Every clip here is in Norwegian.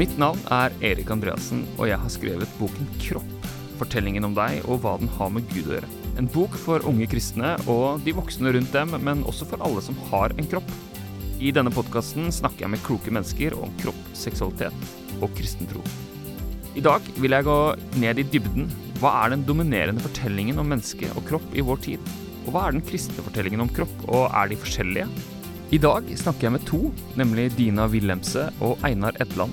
Mitt navn er Erik Andreassen, og jeg har skrevet boken Kropp. Fortellingen om deg og hva den har med Gud å gjøre. En bok for unge kristne og de voksne rundt dem, men også for alle som har en kropp. I denne podkasten snakker jeg med kloke mennesker om kropp, seksualitet og kristen tro. I dag vil jeg gå ned i dybden. Hva er den dominerende fortellingen om menneske og kropp i vår tid? Og hva er den kristne fortellingen om kropp, og er de forskjellige? I dag snakker jeg med to, nemlig Dina Wilhelmse og Einar Edland.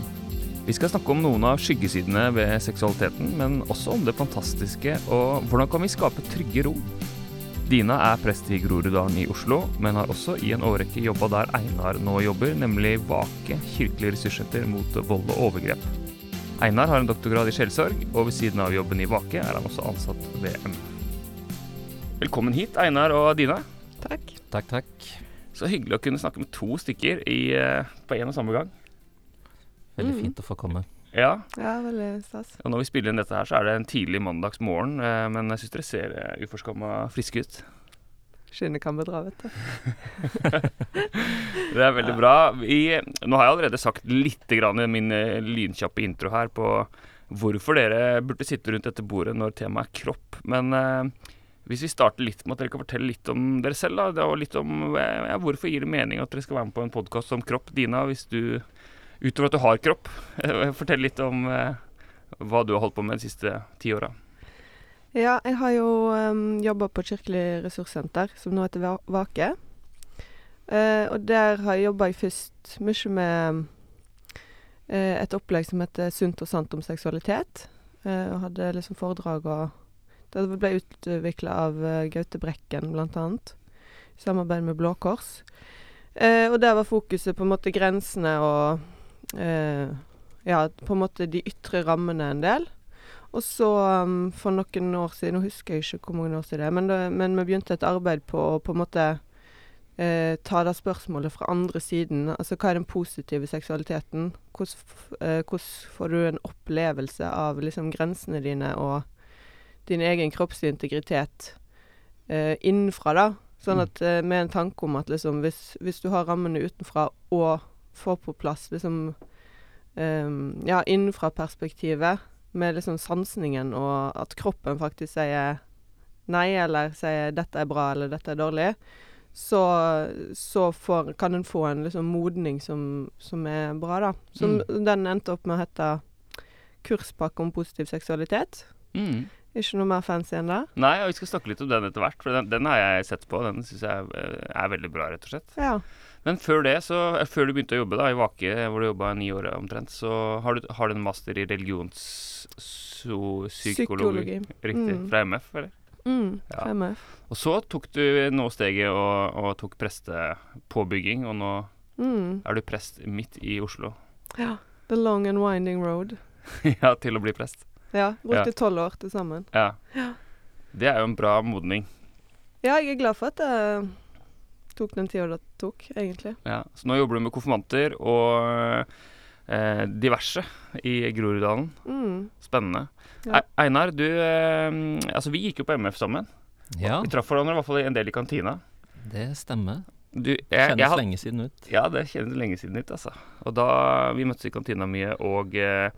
Vi skal snakke om noen av skyggesidene ved seksualiteten, men også om det fantastiske og hvordan kan vi skape trygge rom. Dina er prest i Groruddalen i Oslo, men har også i en årrekke jobba der Einar nå jobber, nemlig Vake kirkelig ressurssenter mot vold og overgrep. Einar har en doktorgrad i sjelesorg, og ved siden av jobben i Vake er han også ansatt ved M. Velkommen hit, Einar og Dina. Takk. Takk, takk. Så hyggelig å kunne snakke med to stykker i, eh, på en og samme gang. Veldig Mm. fint å få komme. Ja, Ja, veldig stas. og når vi spiller inn dette her, så er det en tidlig mandagsmorgen, eh, men jeg syns dere ser eh, uforskamma friske ut. Skinnet kan bedra, vet du. Det er veldig bra. Vi, nå har jeg allerede sagt litt grann i min eh, lynkjappe intro her på hvorfor dere burde sitte rundt dette bordet når temaet er kropp. Men eh, hvis vi starter litt med at dere kan fortelle litt om dere selv, da, og litt om ja, hvorfor gir det mening at dere skal være med på en podkast om kropp. Dina, hvis du utover at du har kropp, fortell litt om eh, hva du har holdt på med de siste ti åra. Ja, jeg har jo um, jobba på Kirkelig ressurssenter, som nå heter Vake. Uh, og der har jeg jobba først mye med uh, et opplegg som heter Sunt og sant om seksualitet. Uh, og hadde liksom foredrag og Det ble utvikla av eh, Gaute Brekken, blant annet. I samarbeid med Blå Kors. Eh, og der var fokuset på en måte grensene og eh, Ja, på en måte de ytre rammene en del. Og så um, for noen år siden, nå husker jeg ikke hvor mange år siden det er, men, det, men vi begynte et arbeid på å på en måte eh, ta det spørsmålet fra andre siden. Altså hva er den positive seksualiteten? Hvordan, eh, hvordan får du en opplevelse av liksom grensene dine og din egen kroppslige integritet eh, innenfra, da? Sånn Mm. at eh, med en tanke om at liksom hvis, hvis du har rammene utenfra og får på plass liksom ehm, Ja, innenfra-perspektivet med liksom sansningen, og at kroppen faktisk sier nei, eller sier 'dette er bra', eller 'dette er dårlig', så, så får, kan en få en liksom modning som, som er bra, da. Som den endte opp med å hete 'Kurspakke om positiv seksualitet'. Mm. Ikke noe mer fancy enn det. Nei, og vi skal snakke litt om den etter hvert, for den, den har jeg sett på. Den syns jeg er veldig bra, rett og slett. Ja. Men før det, så, eh, før du begynte å jobbe da, i Vake, hvor du jobba ni år omtrent, så har du, har du en master i religionspsykologi. Riktig. Mm. Fra MF, eller? Mm, Ja. fra MF. Og så tok du nå steget og, og tok prestepåbygging, og nå Mm. er du prest midt i Oslo. Ja. The long and winding road. ja, til å bli prest. Ja. Brukte tolv år til sammen. Ja. Ja. Det er jo en bra modning. Ja, jeg er glad for at det tok den tida det tok, egentlig. Ja. Så nå jobber du med konfirmanter og eh, diverse i Groruddalen. Mm. Spennende. Ja. Einar, du eh, Altså, vi gikk jo på MF sammen. Ja, Vi traff hverandre i hvert fall en del i kantina. det stemmer. Du, jeg, Kjennes jeg jeg, lenge siden ut. Ja, det kjennes lenge siden ut, altså. Og da Vi møttes i kantina mye, og eh,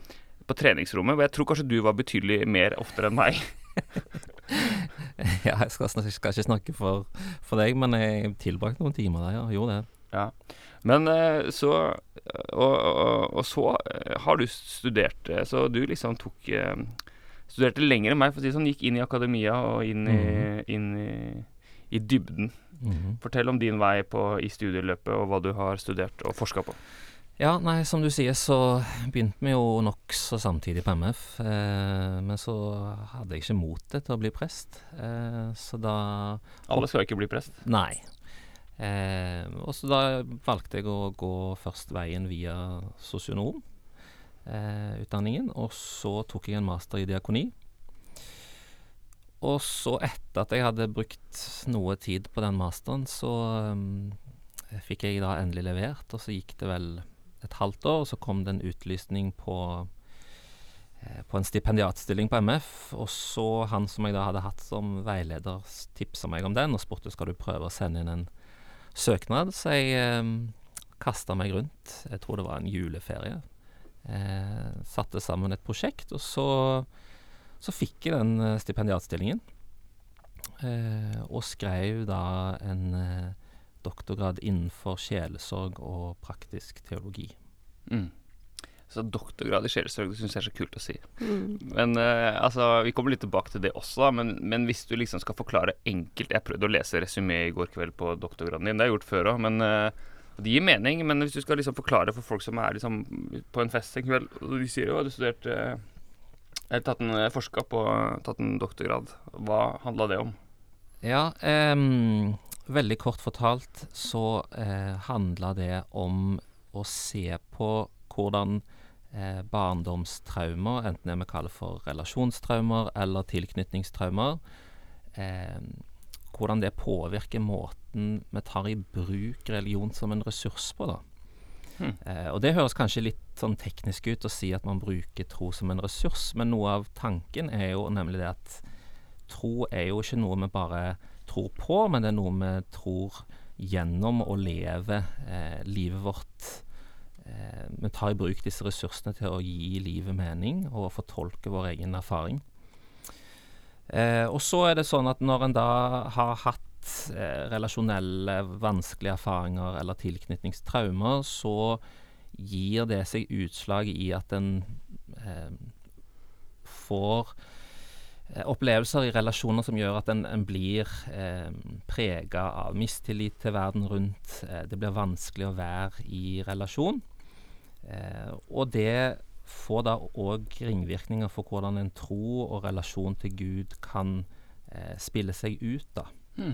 på treningsrommet. Og jeg tror kanskje du var betydelig mer oftere enn meg. ja, jeg skal, snak- skal ikke snakke for, for deg, men jeg tilbrakte noen timer der, ja. Gjorde det. Ja. Men eh, så og, og, og så eh, har du studert, eh, så du liksom tok eh, Studerte lenger enn meg, for å si det sånn. Gikk inn i akademia og inn i, inn i, i dybden. Mhm. Fortell om din vei på, i studieløpet, og hva du har studert og forska på. Ja, nei, som du sier, så begynte vi jo nokså samtidig på MF. Eh, men så hadde jeg ikke motet til å bli prest. Eh, så da Alle skal ikke bli prest. Nei. Eh, og så da valgte jeg å gå først veien via sosionomutdanningen, og så tok jeg en master i diakoni. Og så, etter at jeg hadde brukt noe tid på den masteren, så um, fikk jeg da endelig levert, og så gikk det vel et halvt år, og så kom det en utlysning på eh, på en stipendiatstilling på MF, og så han som jeg da hadde hatt som veileder, tipsa meg om den og spurte skal du prøve å sende inn en søknad, så jeg eh, kasta meg rundt. Jeg tror det var en juleferie. Eh, satte sammen et prosjekt, og så, så fikk jeg den eh, stipendiatstillingen. Eh, og skrev da en eh, doktorgrad innenfor sjelesorg og praktisk teologi. Mm. Så doktorgrad i sjelesorg, det syns jeg er så kult å si. Mm. Men uh, altså, Vi kommer litt tilbake til det også, da, men, men hvis du liksom skal forklare enkelt Jeg prøvde å lese resymé i går kveld på doktorgraden din, det har jeg gjort før òg, men eh, det gir mening. Men hvis du skal liksom forklare for folk som er liksom på en fest en kveld, og de sier jo at du studerte Eller tatt en eh, forska på tatt en doktorgrad, hva handla det om? Ja, em, veldig kort fortalt så eh, handla det om å se på hvordan eh, barndomstraumer, enten det vi kaller for relasjonstraumer eller tilknytningstraumer, eh, hvordan det påvirker måten vi tar i bruk religion som en ressurs på. da. Hmm. Eh, og Det høres kanskje litt sånn teknisk ut å si at man bruker tro som en ressurs, men noe av tanken er jo nemlig det at tro er jo ikke noe vi bare tror på, men det er noe vi tror gjennom å leve eh, livet vårt. Eh, vi tar i bruk disse ressursene til å gi livet mening og fortolke vår egen erfaring. Eh, og så er det sånn at når en da har hatt eh, relasjonelle vanskelige erfaringer eller tilknytningstraumer, så gir det seg utslag i at en eh, får opplevelser i relasjoner som gjør at en, en blir eh, prega av mistillit til verden rundt. Eh, det blir vanskelig å være i relasjon. Eh, og det får da òg ringvirkninger for hvordan en tro og relasjon til Gud kan eh, spille seg ut, da. Mm.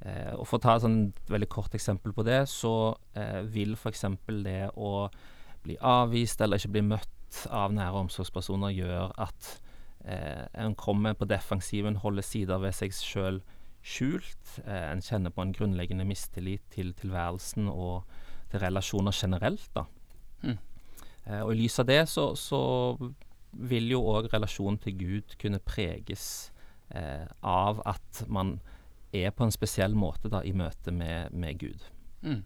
Eh, og For å ta et sånn veldig kort eksempel på det, så eh, vil f.eks. det å bli avvist eller ikke bli møtt av nære omsorgspersoner gjøre at eh, en kommer på defensiven, holder sider ved seg sjøl skjult. Eh, en kjenner på en grunnleggende mistillit til tilværelsen og til relasjoner generelt. da. Mm. Eh, og I lys av det så, så vil jo òg relasjonen til Gud kunne preges eh, av at man er på en spesiell måte da i møte med, med Gud. Mm.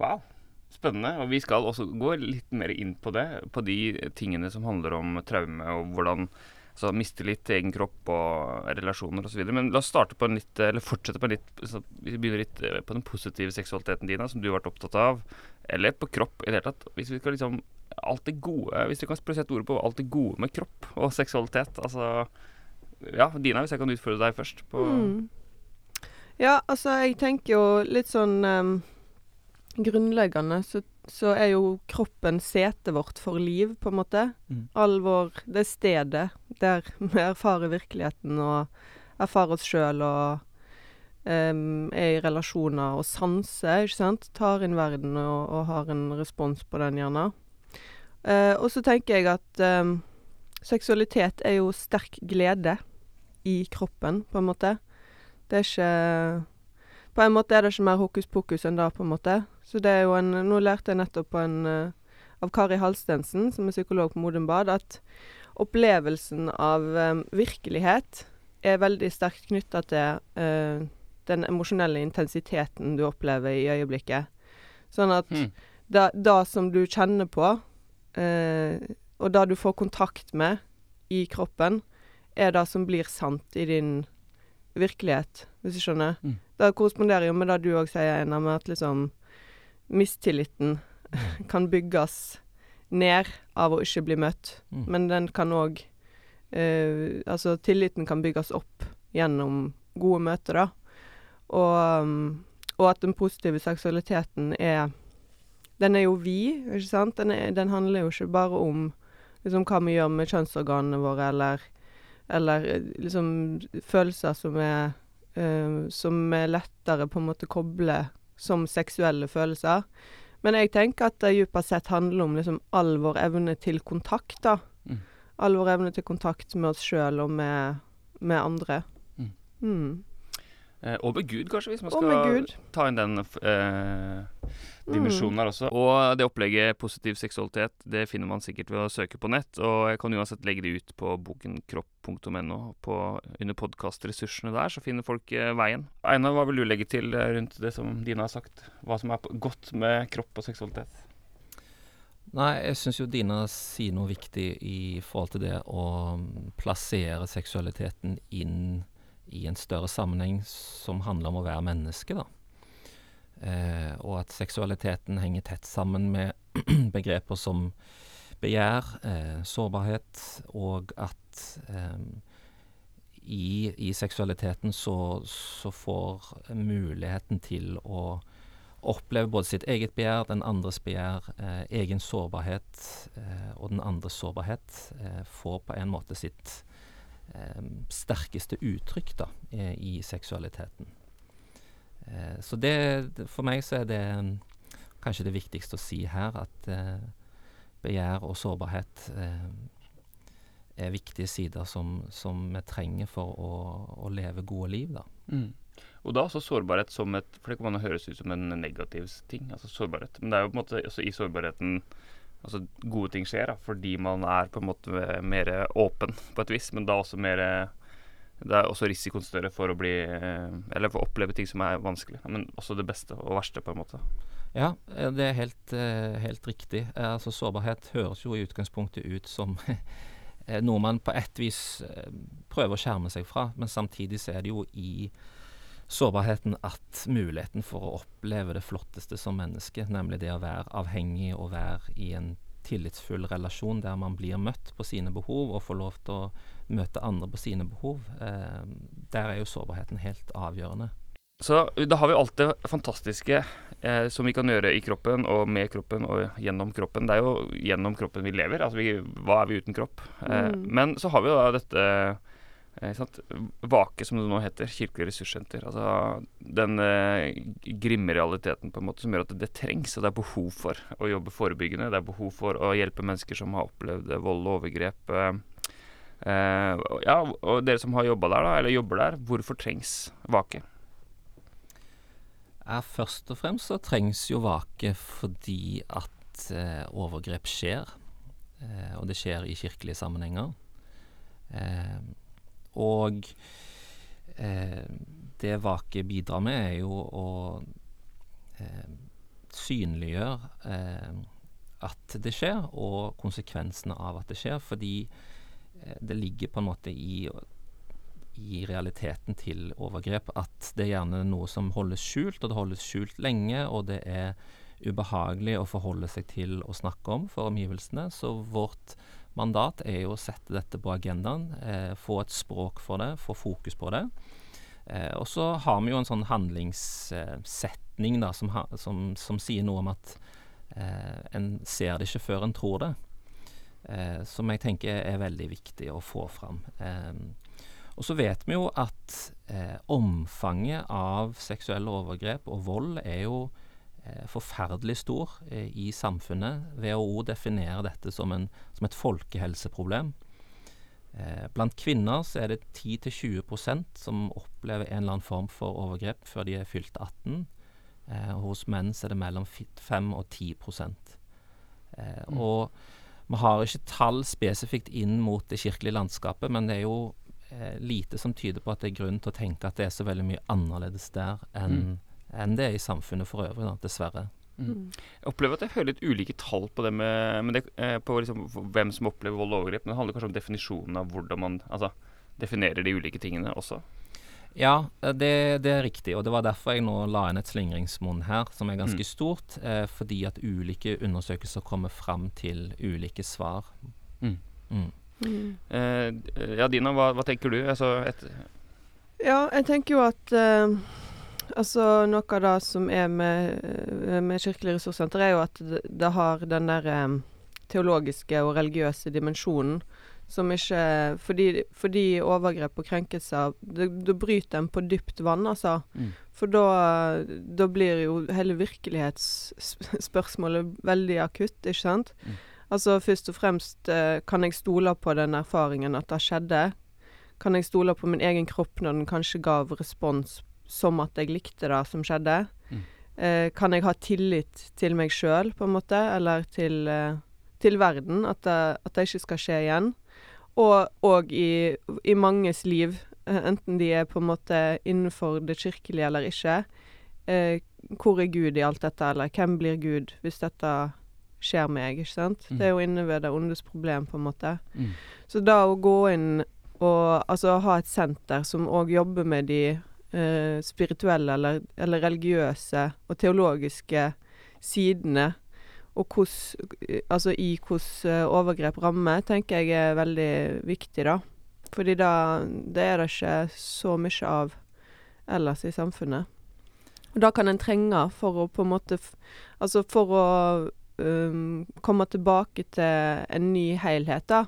Wow. Spennende. Og vi skal også gå litt mer inn på det. På de tingene som handler om traume og hvordan altså miste til egen kropp og relasjoner osv. Men la oss starte på en litt, eller fortsette på en litt Vi begynner litt eh, på den positive seksualiteten din, som du har vært opptatt av. Eller på kropp i det hele tatt. Hvis vi skal liksom Alt det gode Hvis du kan sette ordet på alt det gode med kropp og seksualitet. Altså Ja, Dina, hvis jeg kan utfordre deg først på Mm. Ja, altså, jeg tenker jo litt sånn em, Grunnleggende så, så er jo kroppen setet vårt for liv, på en måte. Mm. All vår Det stedet der vi erfarer virkeligheten og erfarer oss sjøl og um, er i relasjoner og sanser, ikke sant. Tar inn verden og, og har en respons på den, gjerne. Uh, og så tenker jeg at um, seksualitet er jo sterk glede i kroppen, på en måte. Det er ikke På en måte er det ikke mer hokus pokus enn det, på en måte. Så det er jo en Nå lærte jeg nettopp på en eh, av Kari Halstensen, som er psykolog på Modum Bad, at opplevelsen av um, virkelighet er veldig sterkt knytta til uh, den emosjonelle intensiteten du opplever i øyeblikket. Sånn at mm. det, det som du kjenner på, uh, og det du får kontakt med i kroppen, er det som blir sant i din virkelighet, hvis du skjønner. Mm. Det korresponderer jo med det du òg sier, Einar, med at liksom mistilliten kan bygges ned av å ikke bli møtt. Mm. Men den kan òg eh, Altså, tilliten kan bygges opp gjennom gode møter, da. Og, um, og at den positive seksualiteten er Den er jo vi, ikke sant? Den, er, den handler jo ikke bare om liksom hva vi gjør med kjønnsorganene våre, eller, eller eh, liksom følelser som er eh, Som er lettere på en måte koble som seksuelle følelser. Men jeg tenker at det dypest sett handler om liksom all vår evne til kontakt, da. Mm. All vår evne til kontakt med oss sjøl og med, med andre. Mm. Mm. Eh, og med Gud, kanskje, hvis man skal ta inn den eh, dimensjonen her også. Og det opplegget positiv seksualitet det finner man sikkert ved å søke på nett. Og jeg kan uansett legge det ut på bokenkropp.no. kropp.no, under podkastressursene der så finner folk eh, veien. Einar, hva vil du legge til eh, rundt det som Dina har sagt? Hva som er godt med kropp og seksualitet? Nei, jeg syns jo Dina sier noe viktig i forhold til det å mm, plassere seksualiteten inn i en større sammenheng som handler om å være menneske, da. Eh, og at seksualiteten henger tett sammen med begreper som begjær, eh, sårbarhet, og at eh, i, i, seksualiteten så, så, får muligheten til å oppleve både sitt eget begjær, den andres begjær, eh, egen sårbarhet eh, og den andres sårbarhet, eh, får på en måte sitt sterkeste uttrykk da, i seksualiteten. Eh, så det, for meg så er det kanskje det viktigste å si her, at eh, begjær og sårbarhet er viktige sider som, som vi trenger for å, å leve gode liv. da. Mm. Og da også sårbarhet som et For det kan man høres ut som en negativ ting, altså sårbarhet. Men det er jo på en måte også i sårbarheten altså gode ting skjer, da, fordi man er på en måte mer åpen på et vis. Men da også mer Det er også risikoen større for å bli Eller for å oppleve ting som er vanskelig. Men også det beste og verste, på en måte. Ja, eh, det er helt, eh, helt riktig. Eh, altså Sårbarhet høres jo i utgangspunktet ut som noe man på et vis prøver å skjerme seg fra, men samtidig så er det jo i sårbarheten at muligheten for å oppleve det flotteste som menneske, nemlig det å være avhengig og være i en tillitsfull relasjon der man blir møtt på sine behov og får lov til å møte andre på sine behov, eh, der er jo sårbarheten helt avgjørende. Så da har vi alt det fantastiske eh, som vi kan gjøre i kroppen og med kroppen og gjennom kroppen. Det er jo gjennom kroppen vi lever. Altså vi, hva er vi uten kropp? Eh, mm. Men så har vi jo da dette Eh, Vake, som det nå heter, Kirkelig ressurssenter. Altså den eh, grimme realiteten på en måte som gjør at det trengs, og det er behov for å jobbe forebyggende. Det er behov for å hjelpe mennesker som har opplevd vold og overgrep. Eh, eh, ja, og dere som har jobba der, da, eller jobber der, hvorfor trengs Vake? Ja, først og fremst så trengs jo Vake fordi at eh, overgrep skjer. Eh, og det skjer i kirkelige sammenhenger. Eh, og eh, det Vake bidrar med, er jo å eh, synliggjøre eh, at det skjer, og konsekvensene av at det skjer. Fordi eh, det ligger på en måte i, i realiteten til overgrep at det er gjerne noe som holdes skjult, og det holdes skjult lenge, og det er ubehagelig å forholde seg til å snakke om for omgivelsene. Så vårt mandat er jo å sette dette på agendaen, eh, få et språk for det, få fokus på det. Eh, og så har vi jo en sånn handlingssetning da, som, ha, som, som, sier noe om at eh, en ser det ikke før en tror det. Eh, som jeg tenker er veldig viktig å få fram. Eh, og så vet vi jo at eh, omfanget av seksuelle overgrep og vold er jo forferdelig stor eh, i samfunnet. WHO definerer dette som, en, som et folkehelseproblem. Eh, blant kvinner så er det 10-20% som opplever en eller annen form for overgrep før de er fylt 18. hos menn så er det mellom 5 og 10 mm. Og vi har ikke tall spesifikt inn mot det kirkelige landskapet, men det er jo lite som tyder på at det er grunn til å tenke at det er så veldig mye annerledes der enn mm enn det er i samfunnet for øvrig, da, dessverre. Mm. mm. Jeg opplever at jeg hører litt ulike tall på det med, med det, eh, på liksom, hvem som opplever vold og overgrep. Men det handler kanskje om definisjonen av hvordan man altså, definerer de ulike tingene også? Ja, det, det, er riktig. Og det var derfor jeg nå la inn et slingringsmonn her, som er ganske mm. stort. Eh, fordi at ulike undersøkelser kommer fram til ulike svar. Mm. mm. mm. Eh, ja, Dina, hva, hva tenker du? Altså, et ja, jeg tenker jo at uh Altså, noe av det som er med, eh, med Kirkelig ressurssenter, er jo at det, det har den der um, teologiske og religiøse dimensjonen som ikke Fordi, fordi overgrep og krenkelser Da bryter en på dypt vann, altså. Mm. For da, blir jo hele virkelighetsspørsmålet veldig akutt, ikke sant? Mm. Altså først og fremst uh, kan jeg stole på den erfaringen at det skjedde? Kan jeg stole på min egen kropp når den kanskje gav respons som at jeg likte det som skjedde. Mm. Eh, kan jeg ha tillit til meg sjøl, på en måte, eller til, eh, til verden? At det, at det, ikke skal skje igjen. Og, og i, i, manges liv, eh, enten de er på en måte innenfor det kirkelige eller ikke. Eh, hvor er Gud i alt dette, eller hvem blir Gud hvis dette skjer meg, ikke sant. Mm. Det er jo inne ved det ondes problem, på en måte. Mm. Så da å gå inn og altså ha et senter som òg jobber med de eh, spirituelle eller, eller religiøse og teologiske sidene, og hos, Altså i hvordan overgrep rammer, tenker jeg er veldig viktig, da. Fordi da Det er det ikke så mye av ellers i samfunnet. Og da kan en trenge for å på en måte Altså for å um, komme tilbake til en ny helhet, da,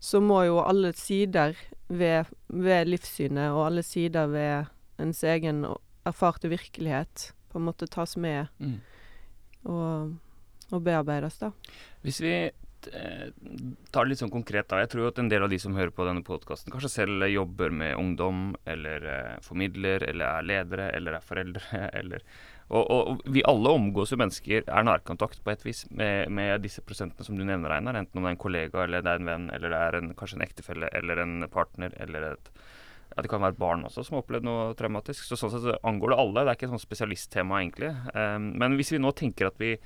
så må jo alle sider ved, ved livssynet og alle sider ved ens egen erfarte virkelighet på en måte tas med Mm. og, og bearbeides, da. Hvis vi eh, tar det litt sånn konkret, da. Jeg tror at en del av de som hører på denne podkasten, kanskje selv jobber med ungdom, eller eh, formidler, eller er ledere, eller er foreldre, eller og, og, og vi alle omgås jo mennesker, er nærkontakt på et vis med, med disse prosentene som du nevner, Einar. Enten om det er en kollega, eller det er en venn, eller det er en, kanskje en ektefelle, eller en partner, eller et ja, Det kan være barn også som har opplevd noe traumatisk. Så sånn sett angår det alle. Det er ikke et sånt spesialisttema, egentlig. Um, men hvis vi nå tenker at vi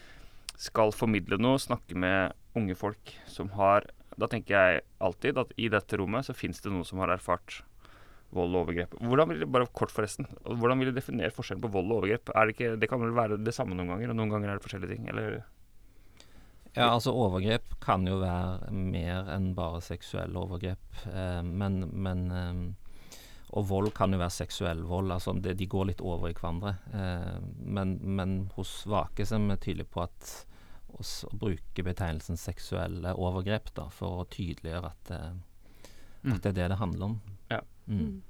skal formidle noe, snakke med unge folk som har Da tenker jeg alltid at i dette rommet så fins det noen som har erfart vold og overgrep. Hvordan vil bare kort forresten, hvordan vil du definere forskjellen på vold og overgrep? Er det, ikke, det kan vel være det samme noen ganger, og noen ganger er det forskjellige ting? Eller Ja, altså overgrep kan jo være mer enn bare seksuelle overgrep. Eh, men, men eh, Og vold kan jo være seksuell vold. altså det, De går litt over i hverandre. Eh, men, men hos Vake så er vi tydelige på at oss, å bruke betegnelsen seksuelle overgrep da, for å tydeliggjøre at, eh, Mm. at det er det det handler om. Ja. Mm.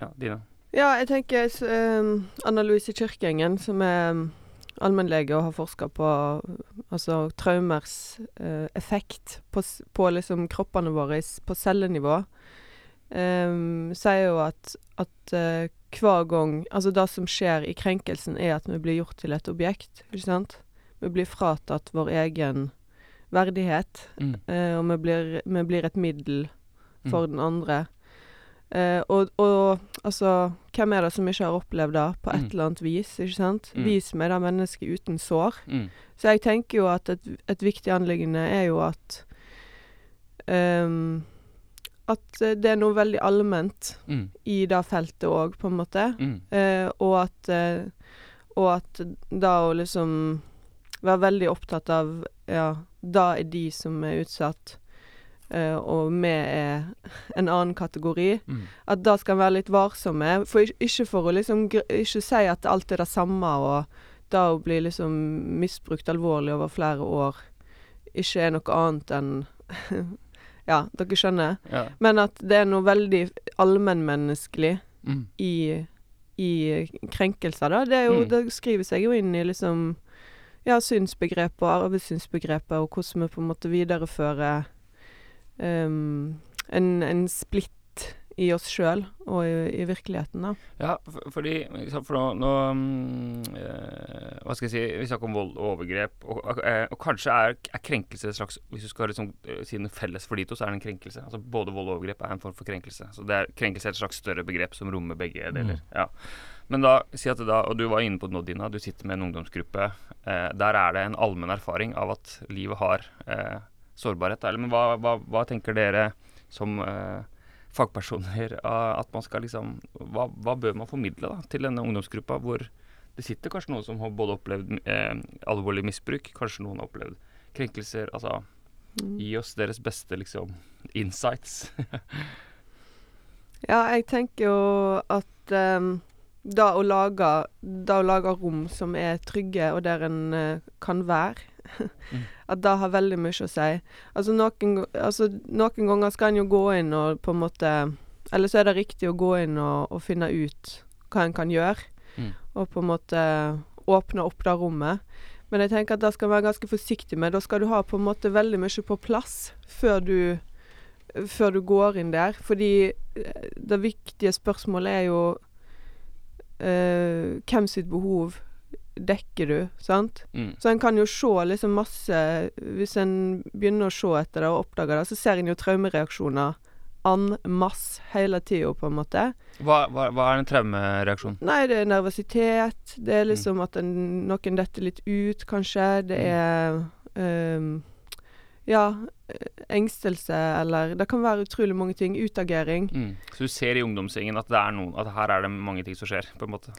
Ja, Dina? Ja, jeg tenker um, Anna Louise Kirkeengen, som er um, allmennlege og har forska på altså traumers eh, effekt på, på liksom kroppene våre på cellenivå, um, sier jo at, at uh, hver gang Altså det som skjer i krenkelsen, er at vi blir gjort til et objekt, ikke sant? Vi blir fratatt vår egen verdighet, Mm. uh, og vi blir, vi blir et middel for Mm. den andre. Uh, og, og altså Hvem er det som ikke har opplevd det på et Mm. eller annet vis? ikke sant? Mm. Vis meg det mennesket uten sår. Mm. Så jeg tenker jo at et, et viktig anliggende er jo at ehm, At eh, det er noe veldig allment Mm. i det feltet òg, på en måte. Mm. Eh, og at eh, Og at da å liksom være veldig opptatt av Ja, da er de som er utsatt, eh, og vi er en annen kategori. Mm. At da skal en være litt varsomme. For ikke for å liksom Ikke si at alt er det samme, og da å bli liksom misbrukt alvorlig over flere år ikke er noe annet enn Ja, dere skjønner. Ja. Men at det er noe veldig allmennmenneskelig Mm. i, i krenkelser, da. Det, jo, Mm. det skriver seg jo inn i liksom ja, synsbegrepet og arvesynsbegrepet, og hvordan vi på en måte viderefører um, en, en splitt i oss sjøl og i, i virkeligheten, da. Ja, for, fordi For nå, nå mm, eh, Hva skal jeg si Vi snakker om vold og overgrep. Og, eh, og kanskje er, er krenkelse et slags Hvis du skal liksom, eh, si noe felles for de to, så er det en krenkelse. Altså Både vold og overgrep er en form for krenkelse. Så det er Krenkelse er et slags større begrep som rommer begge deler. Ja. Men da, si at det da, og du var inne på det nå, Dina, du sitter med en ungdomsgruppe. Eh, der er det en allmenn erfaring av at livet har eh, sårbarhet. Eller, men hva, hva, hva tenker dere som eh, fagpersoner at man skal liksom hva, hva bør man formidle da, til denne ungdomsgruppa, hvor det sitter kanskje noen som har både opplevd eh, alvorlig misbruk, kanskje noen har opplevd krenkelser. Altså, Mm. gi oss deres beste liksom insights. Ja, jeg tenker jo at um, da å lage Da å lage rom som er trygge, og der en uh, kan være. At det har veldig mye å si. Altså noen, altså noen ganger skal en jo gå inn og på en måte Eller så er det riktig å gå inn og, og finne ut hva en kan gjøre, Mm. og på en måte åpne opp det rommet. Men jeg tenker at det skal være ganske forsiktig med. Da skal du ha på en måte veldig mye på plass før du før du går inn der. Fordi eh, det viktige spørsmålet er jo eh, hvem sitt behov dekker du, sant? Mm. Så en kan jo se liksom masse Hvis en begynner å se etter det og oppdager det, så ser en jo traumereaksjoner en masse hele tida, på en måte. Hva, hva, hva er en traumereaksjon? Nei, det er nervøsitet. Det er liksom at en, noen detter litt ut, kanskje. Det Mm. er ehm, Ja, engstelse eller Det kan være utrolig mange ting. Utagering. Mm. Så du ser i ungdomsgjengen at, det noen, at her er det mange ting som skjer, på en måte?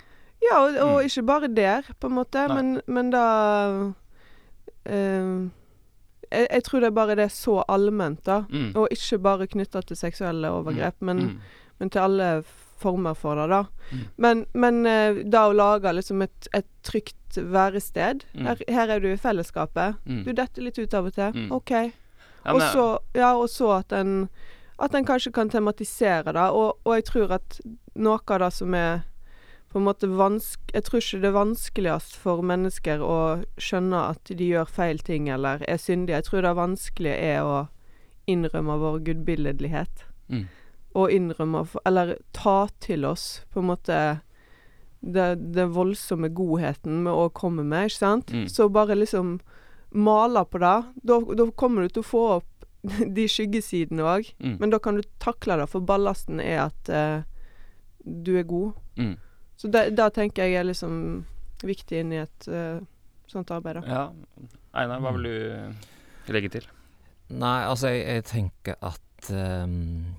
Ja, og, og Mm. ikke bare der, på en måte, men, men da ehm, jeg, jeg tror det er bare det er så allment, da. Mm. Og ikke bare knytta til seksuelle overgrep, men, Mm. men til alle former for det, da. Mm. Men, men eh, da å lage liksom et, et trygt værested Mm. her, her er du i fellesskapet. Mm. Du detter litt ut av og til. Mm. OK. Og så ja, at en at en kanskje kan tematisere det. Og, og jeg tror at noe av det som er på en måte vansk... Jeg tror ikke det er vanskeligst for mennesker å skjønne at de gjør feil ting eller er syndige. Jeg tror det vanskelige er å innrømme vår gudbilledlighet. Mm. Og innrømme Eller ta til oss på en måte det voldsomme godheten med å komme med, ikke sant? Mm. Så bare liksom male på det. Da, da kommer du til å få opp de skyggesidene òg. Mm. Men da kan du takle det, for ballasten er at eh, du er god. Mm. Så det, det tenker jeg er liksom viktig inn i et uh, sånt arbeid. Da. Ja. Einar, hva vil du legge til? Nei, altså jeg, jeg tenker at um,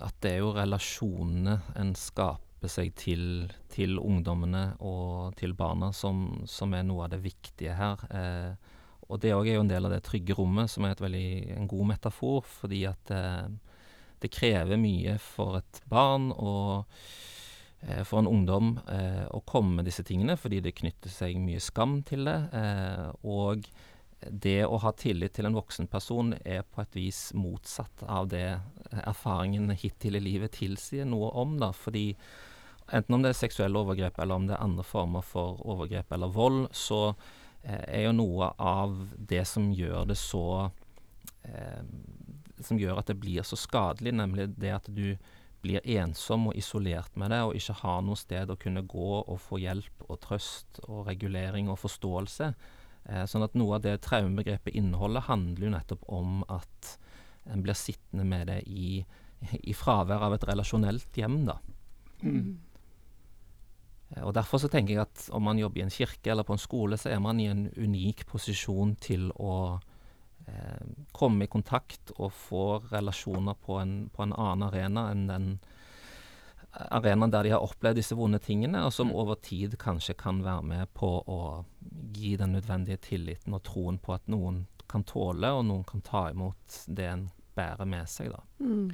At det er jo relasjonene en skaper seg til, til ungdommene og til barna som, som er noe av det viktige her. Eh, og det òg er jo en del av det trygge rommet, som er et veldig, en god metafor, fordi at eh, det krever mye for et barn og for en ungdom eh, å komme med disse tingene, fordi det knytter seg mye skam til det. Eh, og det å ha tillit til en voksen person er på et vis motsatt av det erfaringen hittil i livet tilsier noe om, da. Fordi enten om det er seksuelle overgrep, eller om det er andre former for overgrep eller vold, så eh, er jo noe av det som gjør det så eh, Som gjør at det blir så skadelig, nemlig det at du blir ensom og isolert med det, og ikke har noe sted å kunne gå og få hjelp og trøst og regulering og forståelse. Eh, sånn at noe av det traumebegrepet inneholder, handler jo nettopp om at en blir sittende med det i, i fravær av et relasjonelt hjem, da. Mm. Eh, Og Derfor så tenker jeg at om man jobber i en kirke eller på en skole, så er man i en unik posisjon til å komme i kontakt og få relasjoner på en, på en annen arena enn den arenaen der de har opplevd disse vonde tingene, og som Mm. over tid kanskje kan være med på å gi den nødvendige tilliten og troen på at noen kan tåle, og noen kan ta imot det en bærer med seg. da. Mm.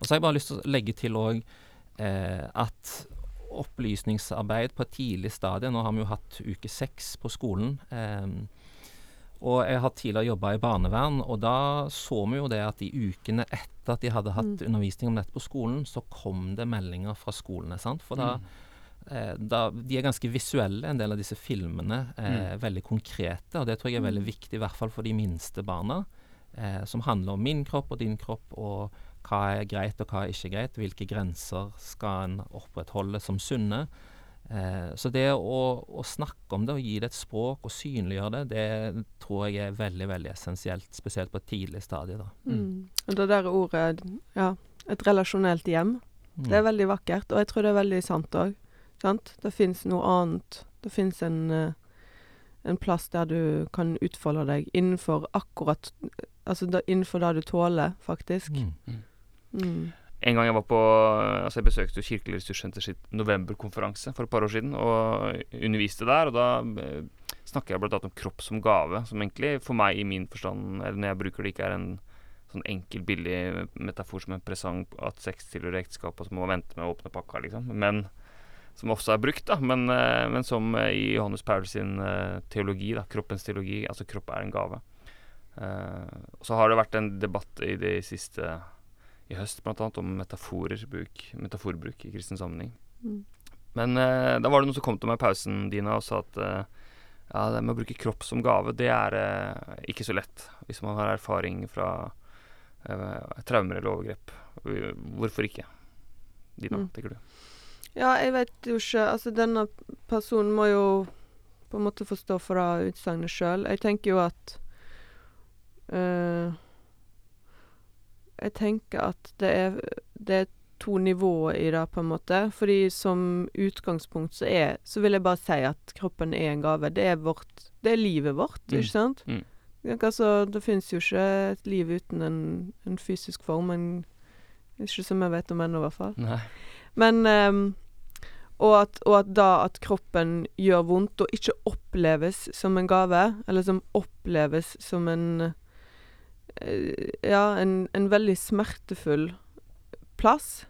Og så har jeg bare lyst til å legge til òg eh, at opplysningsarbeid på et tidlig stadie Nå har vi jo hatt uke seks på skolen. Eh, og jeg har tidligere jobba i barnevern, og da så vi jo det at i ukene etter at de hadde hatt Mm. undervisning om dette på skolen, så kom det meldinger fra skolene. sant? For da, Mm. eh, da De er ganske visuelle, en del av disse filmene. Eh, Veldig konkrete, og det tror jeg er veldig Mm. viktig, i hvert fall for de minste barna. Eh, som handler om min kropp og din kropp, og hva er greit og hva er ikke greit. Hvilke grenser skal en opprettholde som sunne. Eh, så det å, å snakke om det og gi det et språk og synliggjøre det, det tror jeg er veldig veldig essensielt, spesielt på et tidlig stadie. da. Mm. Mm. det der ordet Ja, et relasjonelt hjem. Mm. Det er veldig vakkert, og jeg tror det er veldig sant òg. Det fins noe annet. Det fins en, eh, en plass der du kan utfolde deg innenfor akkurat Altså da, innenfor det du tåler, faktisk. Mm. En gang jeg var på Altså jeg besøkte jo Kirkelig ressurssenter sitt novemberkonferanse for et par år siden, og underviste der. Og da snakker snakket jeg annet om kropp som gave, som egentlig for meg i min forstand, eller når jeg bruker det, ikke er en sånn enkel, billig metafor som en presang at sex tilhører ekteskapet, og så må man vente med å åpne pakka, liksom. Men som også er brukt, da. Men, eh, men som eh, i Johannes Paul sin eh, teologi, da, kroppens teologi, altså kropp er en gave. Uh, så har det vært en debatt i det siste i høst annet om metaforer, metaforbruk i kristen sammenheng. Mm. Men eh, da var det noen som kom til meg i pausen, Dina, og sa at eh, ja, det med å bruke kropp som gave, det er eh, ikke så lett hvis man har erfaring fra eh, traumer eller overgrep. Hvorfor ikke? Dina, Mm. tenker du? Ja, jeg vet jo ikke Altså, denne personen må jo på en måte forstå fra utsagnet sjøl. Jeg tenker jo at eh, Jeg tenker at det er, det er to nivåer i det, på en måte. Fordi som utgangspunkt så er Så vil jeg bare si at kroppen er en gave. Det er vårt Det er livet vårt, Mm. ikke sant? Mm. Altså, det fins jo ikke et liv uten en, en fysisk form. En, ikke som jeg vet om ennå, i hvert fall. Nei. Men um, og, at, og at da at kroppen gjør vondt, og ikke oppleves som en gave, eller som oppleves som en Ja, en, en veldig smertefull plass.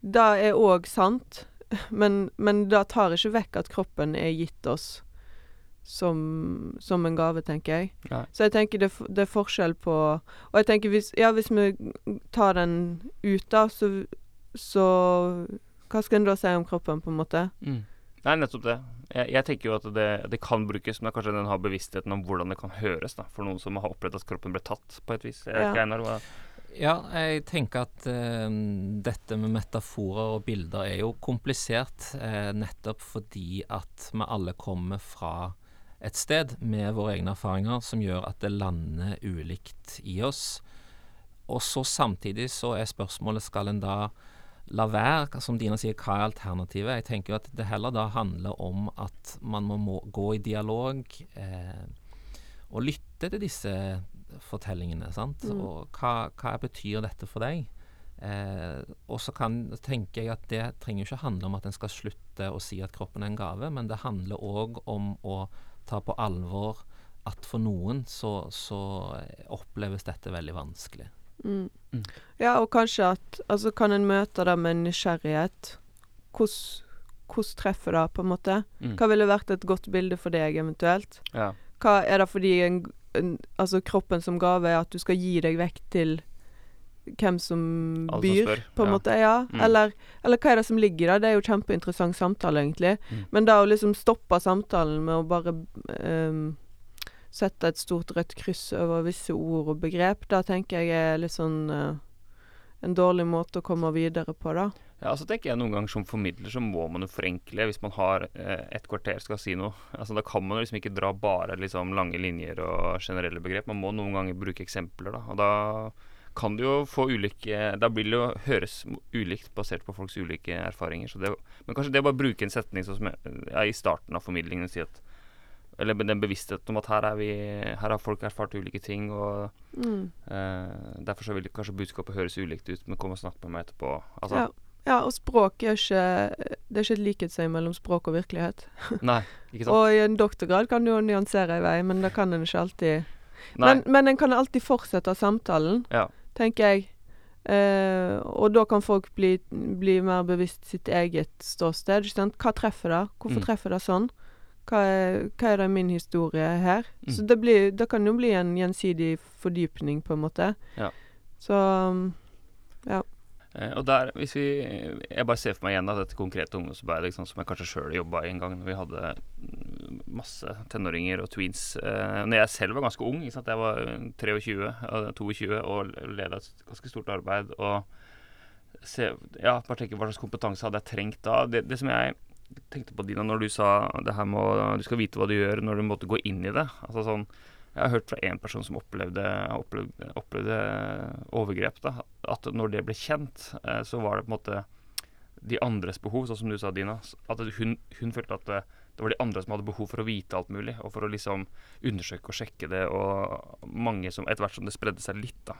Det er òg sant, men, men det tar ikke vekk at kroppen er gitt oss som, som en gave, tenker jeg. Nei. Så jeg tenker det, det er forskjell på Og jeg tenker hvis, ja, hvis vi tar den ut, da, så, så Hva skal en da si om kroppen, på en måte? Mm. Nei, nettopp det. Jeg, jeg tenker jo at det, det kan brukes, men kanskje den har bevisstheten om hvordan det kan høres, da, for noen som har opplevd at kroppen ble tatt, på et vis. Jeg Ja. Einar, Ja, jeg tenker at uh, dette med metaforer og bilder er jo komplisert, uh, nettopp fordi at vi alle kommer fra et sted med våre egne erfaringer som gjør at det lander ulikt i oss. Og så samtidig så er spørsmålet skal en da la være, som Dina sier, hva er alternativet? Jeg tenker jo at det heller da handler om at man må, må gå i dialog eh, og lytte til disse fortellingene. sant? Mm. Og hva, hva betyr dette for deg? Eh, og så tenker jeg at det trenger jo ikke handle om at en skal slutte å si at kroppen er en gave, men det handler òg om å ta på alvor at for noen så, så oppleves dette veldig vanskelig. Mm. Mm. Ja, og kanskje at Altså, kan en møte det med nysgjerrighet? Hvordan treffer det, på en måte? Mm. Hva ville vært et godt bilde for deg, eventuelt? Ja. Hva Er det fordi en, en, altså kroppen som gave er at du skal gi deg vekk til hvem som Alle som byr, spør, på en ja. måte? Ja. Mm. Eller, eller hva er det som ligger der? Det er jo kjempeinteressant samtale, egentlig. Mm. Men da å liksom stoppe samtalen med å bare ehm, sette et stort rødt kryss over visse ord og begrep, da tenker jeg er litt sånn uh, en dårlig måte å komme videre på, da. Ja, så tenker jeg noen ganger som formidler så må man jo forenkle hvis man har eh, et kvarter skal si noe. Altså Da kan man liksom ikke dra bare liksom lange linjer og generelle begrep. Man må noen ganger bruke eksempler, da. Og da kan det jo få ulike Da blir det jo høres ulikt basert på folks ulike erfaringer. Det, men kanskje det å bare bruke en setning som er ja, i starten av formidlingen og si at Eller den bevisstheten om at her er vi Her har folk erfart ulike ting, og Mm. eh, derfor så vil kanskje budskapet høres ulikt ut, men kom og snakk med meg etterpå. Altså, Ja. ja, og språk er ikke Det er ikke et likhetstegn mellom språk og virkelighet. Nei, ikke sant? Og i en doktorgrad kan du jo nyansere i vei, men det kan en ikke alltid. Men, men en kan alltid fortsette samtalen, Ja. tenker jeg. Eh, og da kan folk bli, bli mer bevisst sitt eget ståsted. Hva treffer det? Hvorfor Mm. treffer det sånn? Hva er, hva er det min historie her? Mm. Så det, blir, det kan jo bli en gjensidig fordypning, på en måte. Ja. Så ja. Eh, og der, hvis vi Jeg bare ser for meg igjen da, dette konkrete ungdomsarbeidet liksom, som jeg kanskje sjøl jobba i en gang når vi hadde mm, masse tenåringer og tweens. Eh, når jeg selv var ganske ung, ikke sant? jeg var eh, 23, og 22 og leda et ganske stort arbeid. Og se, ja, bare tenke hva slags kompetanse hadde jeg trengt da. Det, det som jeg tenkte på Dina når du sa det her med å Du skal vite hva du gjør når du måtte gå inn i det. Altså sånn Jeg har hørt fra én person som opplevde, opplevde, opplevde overgrep, da, at når det ble kjent, eh, så var det på en måte de andres behov, sånn som du sa, Dina. At hun, hun følte at det, det var de andre som hadde behov for å vite alt mulig, og for å liksom undersøke og sjekke det, og mange som Etter hvert som det spredde seg litt, da,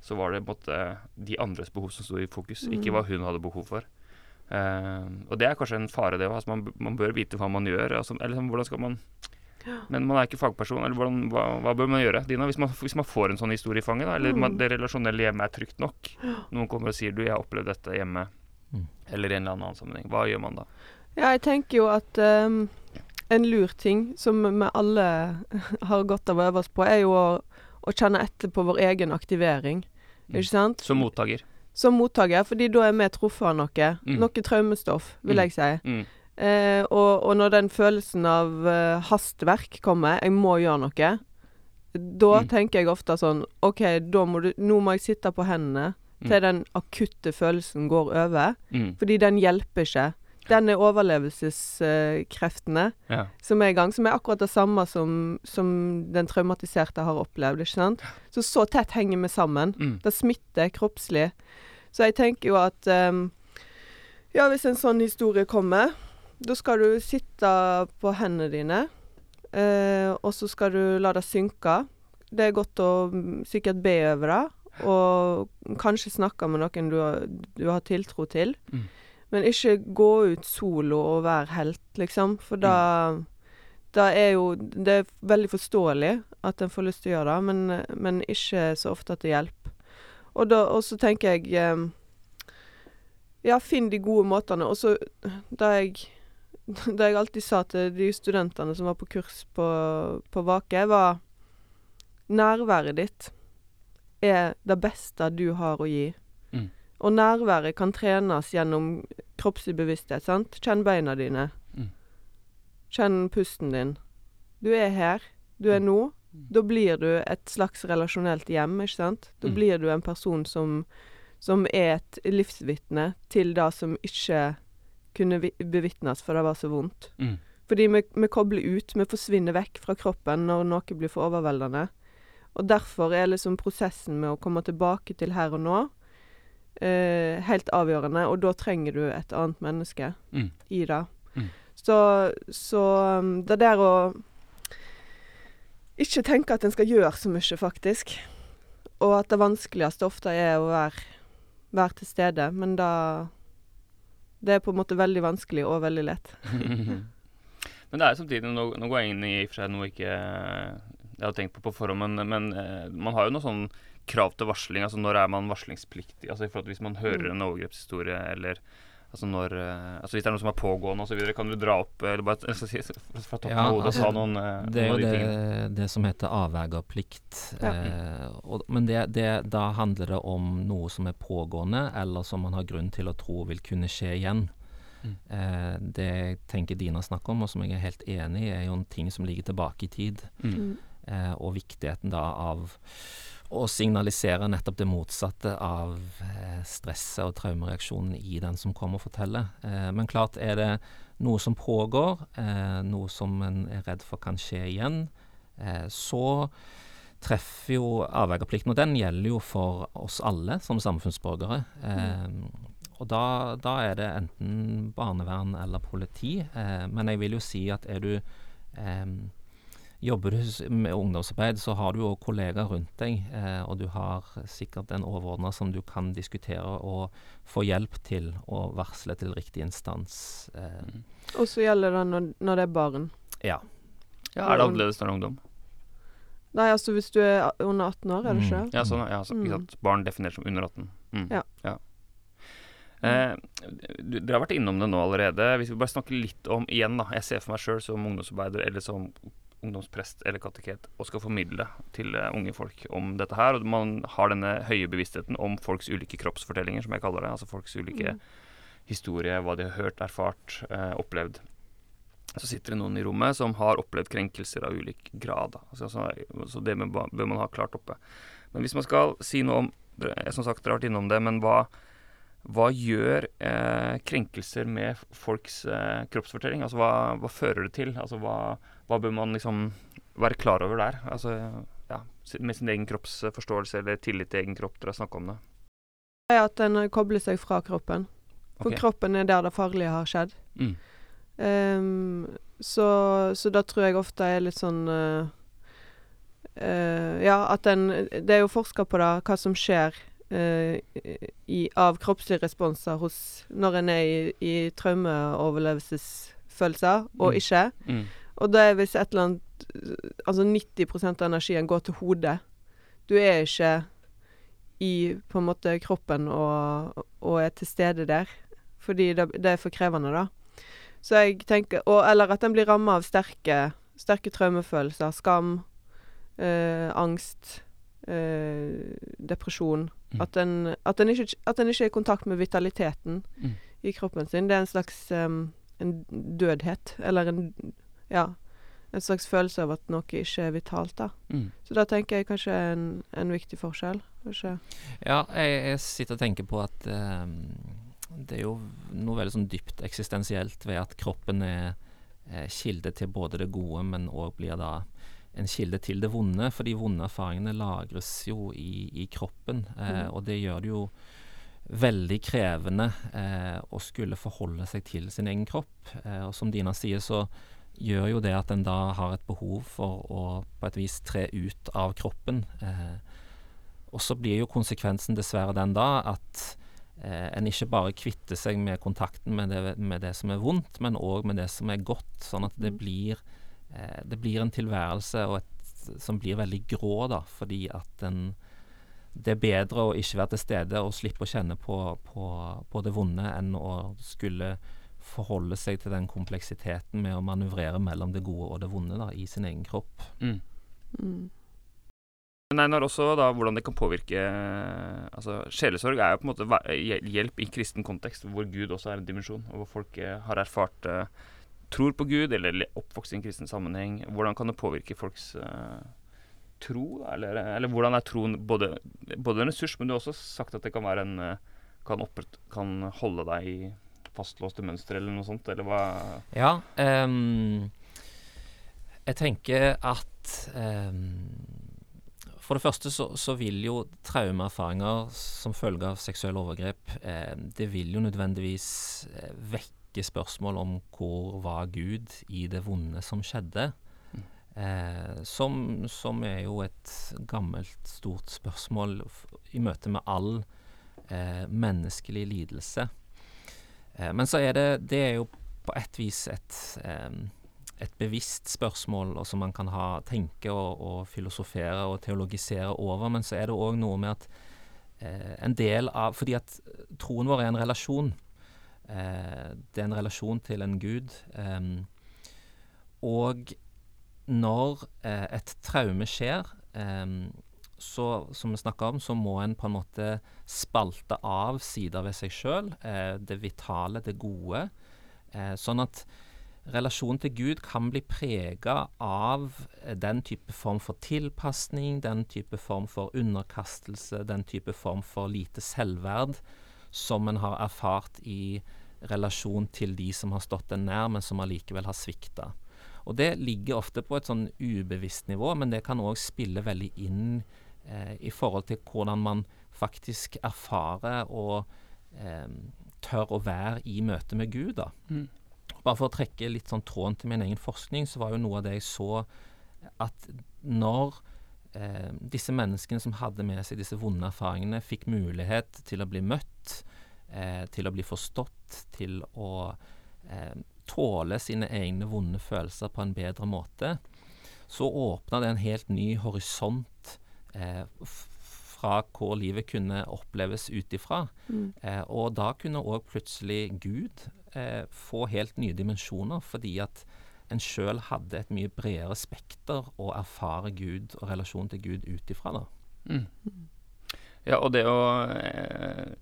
så var det på en måte de andres behov som sto i fokus, ikke Mm. hva hun hadde behov for. Eh, og det er kanskje en fare, det òg. Altså man, man bør vite hva man gjør. Altså, eller liksom, hvordan skal man Men man er ikke fagperson. Eller hvordan, hva, hva bør man gjøre, Dina, hvis man, hvis man får en sånn historie i fanget? Da, eller Mm. det relasjonelle hjemme er trygt nok? Noen kommer og sier du, jeg har opplevd dette hjemme. Mm. Eller i en eller annen sammenheng. Hva gjør man da? Ja, jeg tenker jo at um, en lur ting som vi alle har godt av å øve oss på, er jo å, å kjenne etter på vår egen aktivering. Mm. Ikke sant? Som mottaker. Som mottaker, fordi da er vi truffet av noe. Mm. Noe traumestoff, vil Mm. jeg si. Mm. Eh, og, og når den følelsen av uh, hastverk kommer, jeg må gjøre noe, da Mm. tenker jeg ofte sånn OK, må du, nå må jeg sitte på hendene Mm. til den akutte følelsen går over. Mm. Fordi den hjelper ikke. Den er overlevelseskreftene Ja. som er i gang, som er akkurat det samme som, som den traumatiserte har opplevd. ikke sant? Så så tett henger vi sammen. Mm. Det smitter kroppslig. Så jeg tenker jo at um, Ja, hvis en sånn historie kommer, da skal du sitte på hendene dine, uh, og så skal du la det synke det er godt å mm, sikkert be over det, og kanskje snakke med noen du har, du har tiltro til. Mm. Men ikke gå ut solo og være helt, liksom. For da Da er jo Det er veldig forståelig at en får lyst til å gjøre det, men, men ikke så ofte at det hjelper. Og da Og så tenker jeg eh, Ja, finn de gode måtene. Og så da jeg det jeg alltid sa til de studentene som var på kurs på, på Vake, var Nærværet ditt er det beste du har å gi. Mm. Og nærværet kan trenes gjennom kroppslig bevissthet. sant? Kjenn beina dine. Mm. Kjenn pusten din. Du er her. Du er nå. Mm. Da blir du et slags relasjonelt hjem, ikke sant? Da Mm. blir du en person som, som er et livsvitne til det som ikke kunne vi- bevitnes, for det var så vondt. Mm. Fordi vi, vi kobler ut, vi forsvinner vekk fra kroppen når noe blir for overveldende. Og derfor er liksom prosessen med å komme tilbake til her og nå eh, helt avgjørende, og da trenger du et annet menneske Mm. i det. Mm. Så, så um, det der å ikke tenke at en skal gjøre så mye, faktisk. Og at det vanskeligste ofte er å være, være til stede. Men da Det er på en måte veldig vanskelig og veldig lett. men det er samtidig Nå, nå går jeg inn i for seg noe ikke jeg hadde tenkt på på forhånd, men, men eh, man har jo noe sånn krav til varsling. altså Når er man varslingspliktig? altså i forhold til Hvis man hører Mm. en overgrepshistorie, eller altså når eh, altså Hvis det er noe som er pågående osv., kan du dra opp eller bare si, fra toppen Ja, av hodet og altså, ta noen, eh, Det er noen jo de det, det som heter avvergerplikt. Ja. Eh, og, men det, det, da handler det om noe som er pågående, eller som man har grunn til å tro vil kunne skje igjen. Mm. Eh, det jeg tenker Dina snakker om, og som jeg er helt enig i, er jo en ting som ligger tilbake i tid. Mm. Eh, og viktigheten da av å signalisere nettopp det motsatte av eh, stresset og traumereaksjonen i den som kommer og forteller. Eh, men klart er det noe som pågår, eh, noe som en er redd for kan skje igjen, så treffer jo avvergerplikten, og den gjelder jo for oss alle som samfunnsborgere. Mm. og da, da er det enten barnevern eller politi, men jeg vil jo si at er du Jobber du med ungdomsarbeid, så har du jo kollegaer rundt deg, eh, og du har sikkert en overordna som du kan diskutere og få hjelp til å varsle til riktig instans. Eh, Mm. Og så gjelder det når, når det er barn. ja. Ja, Er det annerledes når det er ungdom? Nei, altså hvis du er under 18 år, er det ikke? Mm. Ja, sånn, ja, så, ikke Mm. sant? Barn definert som under 18. Mm. Ja. Eh, du, dere har vært innom det nå allerede. Hvis vi bare snakker litt om igjen da, Jeg ser for meg sjøl som ungdomsarbeider eller som ungdomsprest eller kateket og skal formidle til eh, unge folk om dette her. Og man har denne høye bevisstheten om folks ulike kroppsfortellinger, som jeg kaller det. Altså folks ulike Mm. historie, hva de har hørt, erfart, eh, opplevd. Så sitter det noen i rommet som har opplevd krenkelser av ulik grad. da. Altså, så, det bør man ha klart oppe. Men hvis man skal si noe om Som sagt, dere har vært innom det, men hva, hva gjør eh, krenkelser med folks eh, kroppsfortelling? Altså hva, hva fører det til? Altså hva, hva bør man liksom være klar over der? Altså ja, med sin egen kroppsforståelse eller tillit til egen kropp. Dere har snakka om det. Det er at en kobler seg fra kroppen. For okay. kroppen er der det farlige har skjedd. Mm. Um, så, så da tror jeg ofte er litt sånn uh, uh, Ja, at en Det er jo forska på det, hva som skjer eh, i, av kroppslige responser hos når en er i, i traumeoverlevelsesfølelser, og Mm. ikke. Mm. Og det er hvis et eller annet Altså 90% av energien går til hodet. Du er ikke i på en måte kroppen og, og er til stede der. Fordi det, det er for krevende, da. Så jeg tenker og, Eller at en blir ramma av sterke, sterke traumefølelser. Skam, eh, angst, eh, depresjon. Mm. At en, at, en ikke, at en ikke er i kontakt med vitaliteten Mm. i kroppen sin. Det er en slags um, en dødhet. Eller en Ja. En slags følelse av at noe ikke er vitalt, da. Mm. Så da tenker jeg kanskje en, en viktig forskjell. Kanskje. Ja, jeg, jeg sitter og tenker på at um, det er jo noe veldig sånn dypt eksistensielt ved at kroppen er er kilde til både det gode, men òg blir da en kilde til det vonde. For de vonde erfaringene lagres jo i, i kroppen, eh, Mm. og det gjør det jo veldig krevende eh, å skulle forholde seg til sin egen kropp. Eh, og som Dina sier, så gjør jo det at en da har et behov for å på et vis tre ut av kroppen. Eh, og så blir jo konsekvensen dessverre den da at eh, en ikke bare kvitter seg med kontakten med det, med det som er vondt, men òg med det som er godt. Sånn at det Mm. blir, eh, det blir en tilværelse og et, som blir veldig grå, da, fordi at en det er bedre å ikke være til stede og slippe å kjenne på, på, på det vonde, enn å skulle forholde seg til den kompleksiteten med å manøvrere mellom det gode og det vonde da, i sin egen kropp. Mm. Mm. Einar, også da hvordan det kan påvirke altså Sjelesorg er jo på en måte hjelp i kristen kontekst, hvor Gud også er en dimensjon, og hvor folk eh, har erfart eh, tror på Gud, eller le- oppvokst i en kristen sammenheng. Hvordan kan det påvirke folks uh, tro? Eller, eller hvordan er troen både, både en ressurs, men du har også sagt at det kan være en eh, kan, opprett, kan holde deg i fastlåste mønstre, eller noe sånt, eller hva Ja, Um, jeg tenker at um, For det første så, så vil jo traumeerfaringer som følge av seksuelle overgrep eh, Det vil jo nødvendigvis eh, vekke spørsmål om hvor var Gud i det vonde som skjedde. Eh, som, som er jo et gammelt, stort spørsmål i møte med all eh, menneskelig lidelse. Eh, men så er det Det er jo på et vis et, eh, et bevisst spørsmål, som man kan ha, tenke og, og filosofere og teologisere over. Men så er det òg noe med at eh, en del av Fordi at troen vår er en relasjon. Eh, det er en relasjon til en gud. og når eh, et traume skjer, så, som vi snakka om, så må en på en måte spalte av sider ved seg sjøl. Eh, det vitale, det gode. Sånn at relasjonen til Gud kan bli prega av den type form for tilpasning, den type form for underkastelse, den type form for lite selvverd som en har erfart i relasjon til de som har stått en nær, men som allikevel har svikta. Og det ligger ofte på et sånn ubevisst nivå, men det kan òg spille veldig inn eh, i forhold til hvordan man faktisk erfarer og eh, tør å være i møte med Gud. da. Mm. Bare for å trekke litt sånn tråden til min egen forskning, så var jo noe av det jeg så at når eh, disse menneskene som hadde med seg disse vonde erfaringene, fikk mulighet til å bli møtt, eh, til å bli forstått, til å eh, tåle sine egne vonde følelser på en bedre måte, så åpna det en helt ny horisont eh, fra hvor livet kunne oppleves ut ifra. Mm. Eh, og da kunne òg plutselig Gud eh, få helt nye dimensjoner, fordi at en sjøl hadde et mye bredere spekter å erfare Gud og relasjonen til Gud ut ifra. Mm. Ja, og det å eh,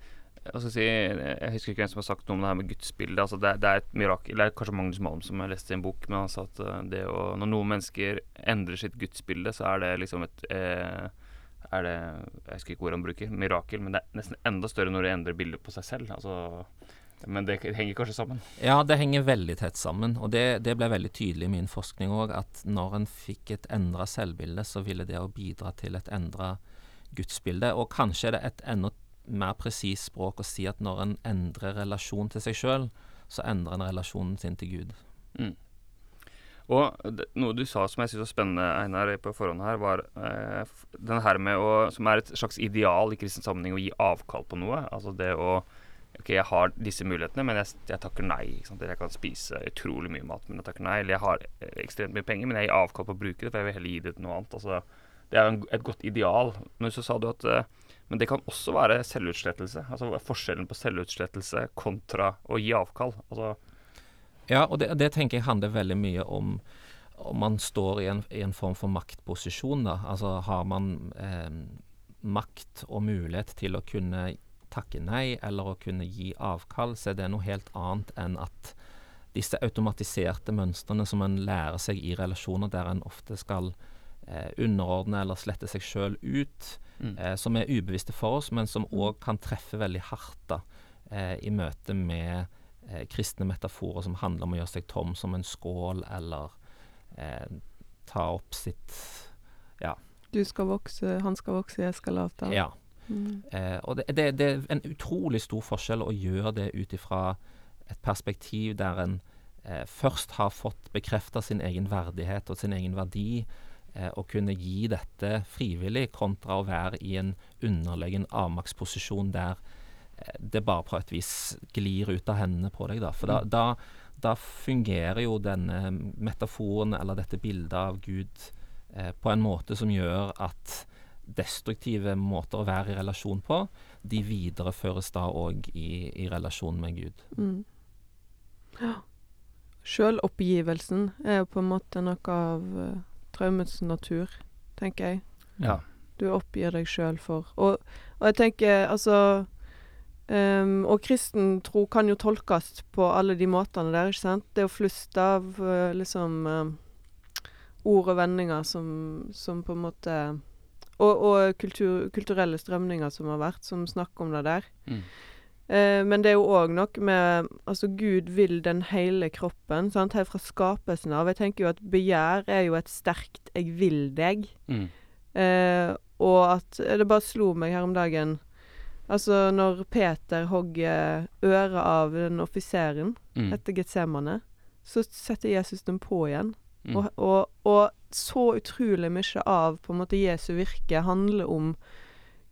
jeg, si, jeg husker ikke hvem som har sagt noe om det her med gudsbildet. Altså det, det er et mirakel. Det er kanskje Magnus Malm som har lest i en bok, men han sa at eh, å, når noen mennesker endrer sitt gudsbilde, så er det liksom et eh, er det, Jeg husker ikke hvor han bruker. Mirakel. Men det er nesten enda større når de endrer bildet på seg selv. Altså, men det henger kanskje sammen. Ja, det henger veldig tett sammen. Og det, det ble veldig tydelig i min forskning òg, at når en fikk et endra selvbilde, så ville det å bidra til et endra gudsbilde. Og kanskje er det et enda mer presist språk å si at når en endrer relasjon til seg sjøl, så endrer en relasjonen sin til Gud. Mm. Og det, noe du sa som jeg syns var spennende, Einar, på forhånd her, var eh, den her med å Som er et slags ideal i kristen sammenheng, å gi avkall på noe. Altså det å OK, jeg har disse mulighetene, men jeg, jeg takker nei. Jeg kan spise utrolig mye mat, men jeg takker nei. Eller jeg har eh, ekstremt mye penger, men jeg gir avkall på å bruke det, for jeg vil heller gi det til noe annet. Altså, det er jo et godt ideal. Men så sa du at eh, Men det kan også være selvutslettelse. Altså forskjellen på selvutslettelse kontra å gi avkall. Altså Ja, og det, det tenker jeg handler veldig mye om om man står i en, i en form for maktposisjon. da. Altså har man eh, makt og mulighet til å kunne takke nei eller å kunne gi avkall, så er det noe helt annet enn at disse automatiserte mønstrene som en lærer seg i relasjoner, der en ofte skal eh, underordne eller slette seg sjøl ut, Mm. eh, som er ubevisste for oss, men som òg kan treffe veldig hardt da, eh, i møte med eh, kristne metaforer som handler om å gjøre seg tom som en skål, eller eh, ta opp sitt Ja. Du skal vokse, han skal vokse, jeg skal avta. Ja. Mm. Eh, og det, det, det er en utrolig stor forskjell å gjøre det ut ifra et perspektiv der en eh, først har fått bekrefta sin egen verdighet og sin egen verdi, eh, og kunne gi dette frivillig, kontra å være i en underlegen avmaktsposisjon der eh, det bare på et vis glir ut av hendene på deg. Da. For da, da, da fungerer jo denne metaforen, eller dette bildet av Gud, eh, på en måte som gjør at destruktive måter å være i relasjon på, de videreføres da òg i, i relasjon med Gud. Mm. Ja. Sjøloppgivelsen er jo på en måte noe av uh, traumets natur, tenker jeg. Ja. Du oppgir deg sjøl for og, og jeg tenker, altså um, Og kristen tro kan jo tolkes på alle de måtene der, ikke sant? Det å fluste av uh, liksom uh, ord og vendinger som, som på en måte Og, og kultur, kulturelle strømninger som har vært, som snakker om det der. Mm. Eh, men det er jo òg noe med Altså, Gud vil den hele kroppen, sant, helt fra skapelsen av. Jeg tenker jo at begjær er jo et sterkt 'jeg vil deg'. Mm. Eh, og at Det bare slo meg her om dagen Altså, når Peter hogger øret av den offiseren Mm. etter Getsemane, så setter Jesus dem på igjen. Mm. Og, og, og så utrolig mye av på en måte Jesu virke handler om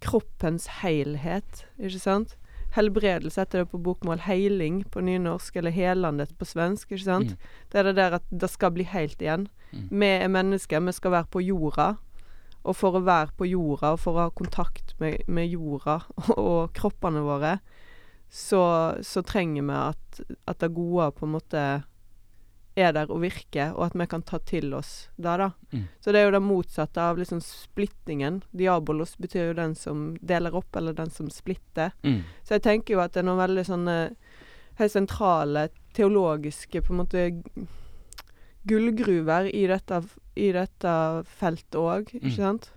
kroppens helhet, ikke sant? Helbredelse heter det på bokmål. Heiling på nynorsk, eller helandet på svensk. ikke sant? Mm. Det er det der at det skal bli helt igjen. Mm. Vi er mennesker, vi skal være på jorda. Og for å være på jorda, og for å ha kontakt med, med jorda og, og kroppene våre, så, så trenger vi at, at det gode på en måte er der og virker, og at vi kan ta til oss det, da. Mm. Så det er jo det motsatte av liksom splittingen. Diabolos betyr jo den som deler opp, eller den som splitter. Mm. Så jeg tenker jo at det er noen veldig sånne helt sentrale teologiske på en måte gullgruver i dette, i dette feltet òg, Mm. ikke sant?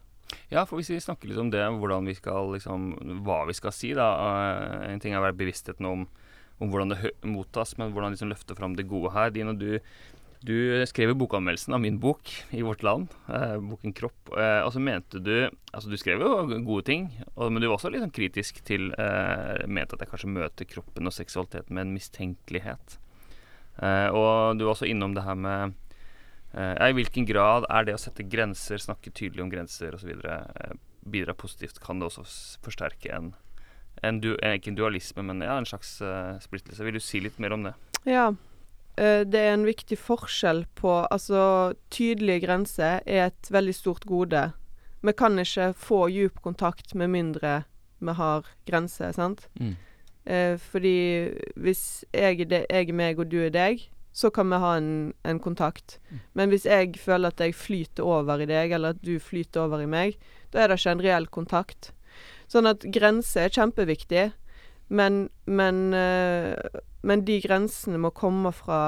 Ja, for hvis vi snakker litt om det, hvordan vi skal liksom Hva vi skal si, da. eh, en ting er å være bevisstheten om, om hvordan det mottas, men hvordan liksom løfte fram det gode her. Dino, du, du skrev jo bokanmeldelsen av min bok i Vårt Land, eh, boken 'Kropp'. Eh, og så mente du Altså, du skrev jo gode ting, og, men du var også litt sånn kritisk til eh, Mente at jeg kanskje møter kroppen og seksualiteten med en mistenkelighet. Eh, og du var også innom det her med Eh, I hvilken grad er det å sette grenser, snakke tydelig om grenser osv. Eh, bidra positivt? Kan det også forsterke en, en du, eh, Ikke en dualisme, men ja, en slags uh, splittelse? Vil du si litt mer om det? Ja. Uh, det er en viktig forskjell på Altså, tydelige grenser er et veldig stort gode. Vi kan ikke få djup kontakt med mindre vi har grenser, sant? Eh, fordi hvis jeg er, de, jeg er meg og du er deg, så kan vi ha en, en kontakt. Mm. Men hvis jeg føler at jeg flyter over i deg, eller at du flyter over i meg, da er det ikke en reell kontakt. Sånn at grenser er kjempeviktig, men, men, eh, men de grensene må komme fra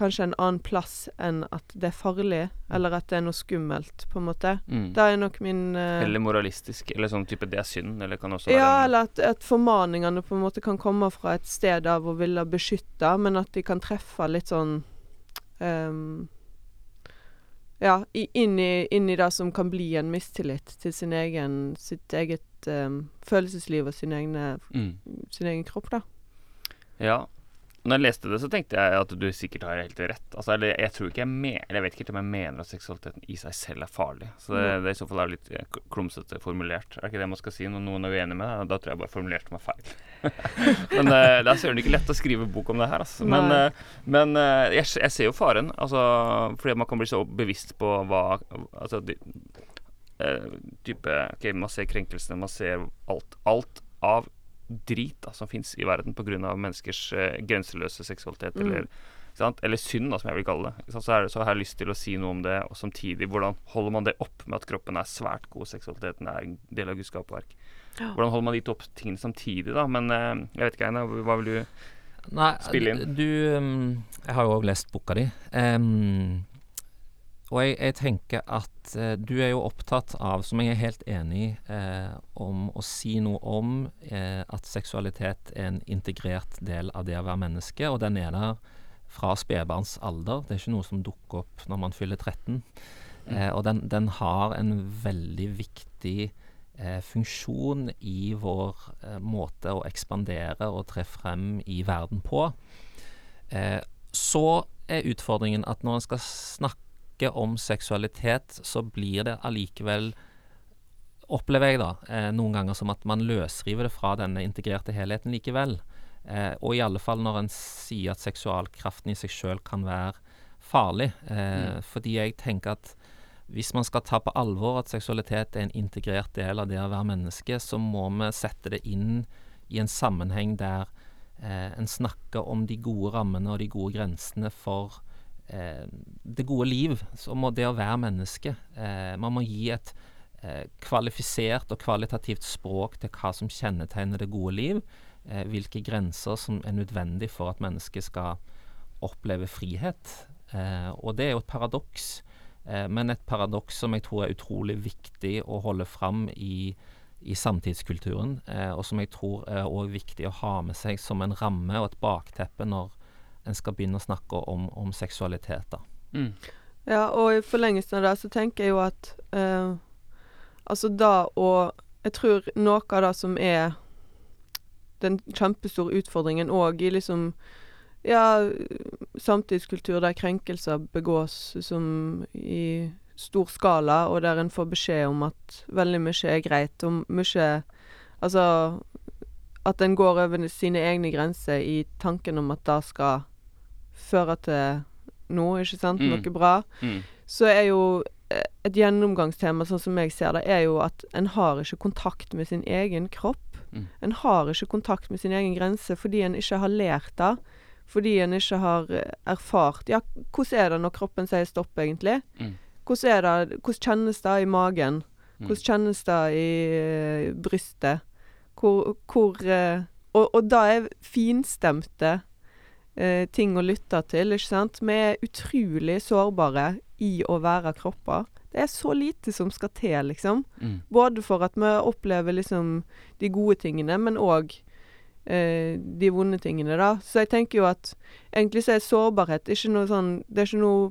kanskje en annen plass enn at det er farlig, eller at det er noe skummelt, på en måte. Mm. Da er nok min uh, Eller moralistisk, eller sånn type 'det er synd', eller kan også være ja, eller at, at formaningene på en måte kan komme fra et sted av å ville beskytte, men at de kan treffe litt sånn um, Ja, i, inn, i, inn i det som kan bli en mistillit til sin egen, sitt eget ehm, følelsesliv og sin, egne, mm. sin egen kropp, da. Ja. Når jeg leste det, så tenkte jeg at du sikkert har helt rett. Altså, eller jeg tror ikke jeg mener jeg vet ikke helt om jeg mener at seksualiteten i seg selv er farlig. Så det, det i så fall er litt eh, klumsete formulert. Er det ikke det man skal si når noen er uenig med deg? Da tror jeg bare formulerte meg feil. men uh, det er søren ikke lett å skrive bok om det her, altså. Men, eh, men uh, jeg, jeg ser jo faren. Altså, fordi man kan bli så bevisst på hva Altså de, eh, type Ok, man ser krenkelsene, man ser alt. Alt av drit da, som fins i verden pga. menneskers uh, grenseløse seksualitet, Mm. eller, sant? eller synd, da, som jeg vil kalle det. Så, er det. så har jeg lyst til å si noe om det, og samtidig hvordan holder man det opp med at kroppen er svært god, seksualiteten er en del av Guds skaperverk. Ja. Hvordan holder man de to opp tingene samtidig, da? Men eh, jeg vet ikke, Einar, hva vil du Nei, spille inn. Du um, Jeg har jo òg lest boka di. Um, og jeg, jeg tenker at eh, du er jo opptatt av, som jeg er helt enig i, eh, om å si noe om eh, at seksualitet er en integrert del av det å være menneske, og den er der fra spedbarns alder. Det er ikke noe som dukker opp når man fyller 13. Eh, og den, den har en veldig viktig eh, funksjon i vår eh, måte å ekspandere og tre frem i verden på. Eh, så er utfordringen at når en skal snakke om seksualitet, så blir det allikevel Opplever jeg da eh, noen ganger som at man løsriver det fra denne integrerte helheten likevel. Eh, og i alle fall når en sier at seksualkraften i seg sjøl kan være farlig. Eh, mm. Fordi jeg tenker at hvis man skal ta på alvor at seksualitet er en integrert del av det å være menneske, så må vi sette det inn i en sammenheng der eh, en snakker om de gode rammene og de gode grensene for det gode liv, så må det å være menneske. Eh, man må gi et eh, kvalifisert og kvalitativt språk til hva som kjennetegner det gode liv. Eh, hvilke grenser som er nødvendig for at mennesket skal oppleve frihet. Eh, og det er jo et paradoks. men et paradoks som jeg tror er utrolig viktig å holde fram i i samtidskulturen, eh, og som jeg tror er også viktig å ha med seg som en ramme og et bakteppe når en skal begynne å snakke om, om seksualitet. da. Mm. Ja, og i forlengelsen av det så tenker jeg jo at eh, Altså da å Jeg tror noe av det som er den kjempestore utfordringen òg i liksom Ja, samtidskultur der krenkelser begås som i stor skala, og der en får beskjed om at veldig mye er greit, og mye Altså at en går over sine egne grenser i tanken om at det skal føre til noe, ikke sant? Mm. Noe bra. Mm. Så er jo eh, et gjennomgangstema, sånn som jeg ser det, er jo at en har ikke kontakt med sin egen kropp. Mm. En har ikke kontakt med sin egen grense fordi en ikke har lært det. Fordi en ikke har eh, erfart Ja, hvordan er det når kroppen sier stopp, egentlig? Mm. Hvordan det Hvordan kjennes det i magen? Mm. Hvordan kjennes det i brystet? Hvor, hvor og, og da er finstemte uh, ting å lytte til, ikke sant? Vi er utrolig sårbare i å være kropper. Det er så lite som skal til, liksom. Mm. Både for at vi opplever liksom de gode tingene, men òg de vonde tingene, da. Så jeg tenker jo at egentlig så er sårbarhet ikke noe sånn Det er ikke noe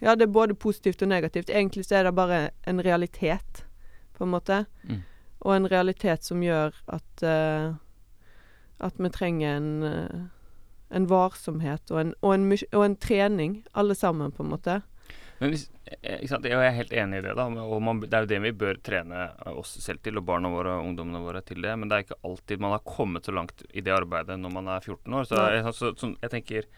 ja, det er både positivt og negativt. Egentlig så er det bare en realitet, på en måte. Mm. Og en realitet som gjør at uh, at vi trenger en, uh, en varsomhet og en, og, en, og en, trening, alle sammen, på en måte. Men hvis, eh, sant, Jeg er helt enig i det. da, og man, Det er jo det vi bør trene oss selv til, og barna våre og ungdommene våre til det. Men det er ikke alltid man har kommet så langt i det arbeidet når man er 14 år. Så, jeg, så, så jeg tenker,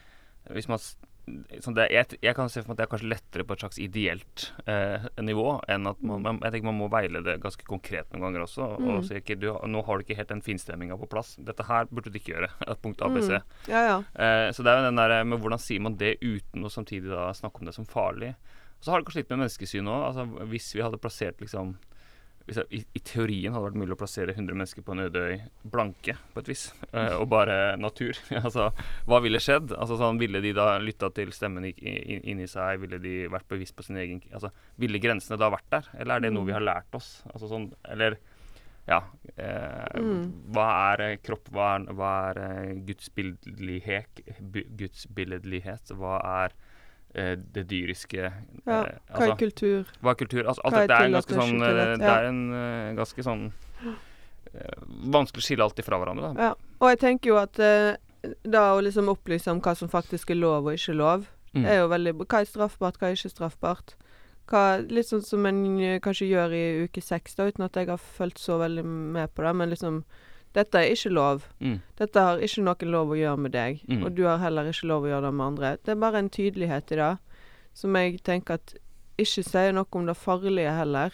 hvis man det, jeg, jeg, kan se for meg at det er kanskje lettere på et slags ideelt eh, nivå enn at man, man, Jeg tenker man må veilede ganske konkret noen ganger også. Mm. Og si ikke, du, nå har du ikke helt den finstemminga på plass. Dette her burde du ikke gjøre. Punkt ABC. Mm. Ja, ja. Eh, så det er jo den der med hvordan sier man det uten å samtidig da snakke om det som farlig. Så har det kanskje litt med menneskesyn òg. Altså, hvis vi hadde plassert liksom hvis jeg, i, i, teorien hadde det vært mulig å plassere 100 mennesker på en øde øy blanke, på et vis, uh, og bare natur. altså, hva ville skjedd? Altså, sånn, ville de da lytta til stemmen inni seg? Ville de vært bevisst på sin egen altså, Ville grensene da vært der, eller er det noe vi har lært oss? Altså, sånn, eller ja. Eh, mm. Hva er eh, kropp? Hva er, hva er eh, gudsbildelighet? Gudsbilledlighet? Hva er det dyriske Ja, eh, hva er altså, kultur? Hva er kultur? Altså, alt dette er, en ganske sånn eh, Det er en ganske sånn Vanskelig å skille alt ifra hverandre, da. Ja. Og jeg tenker jo at da å liksom opplyse om hva som faktisk er lov og ikke lov, mm. er jo veldig Hva er straffbart, hva er ikke straffbart? Hva, litt sånn som en kanskje gjør i uke seks, da, uten at jeg har fulgt så veldig med på det, men liksom dette er ikke lov. Mm. Dette har ikke noen lov å gjøre med deg, mm. og du har heller ikke lov å gjøre det med andre. Det er bare en tydelighet i det som jeg tenker at ikke sier noe om det farlige heller,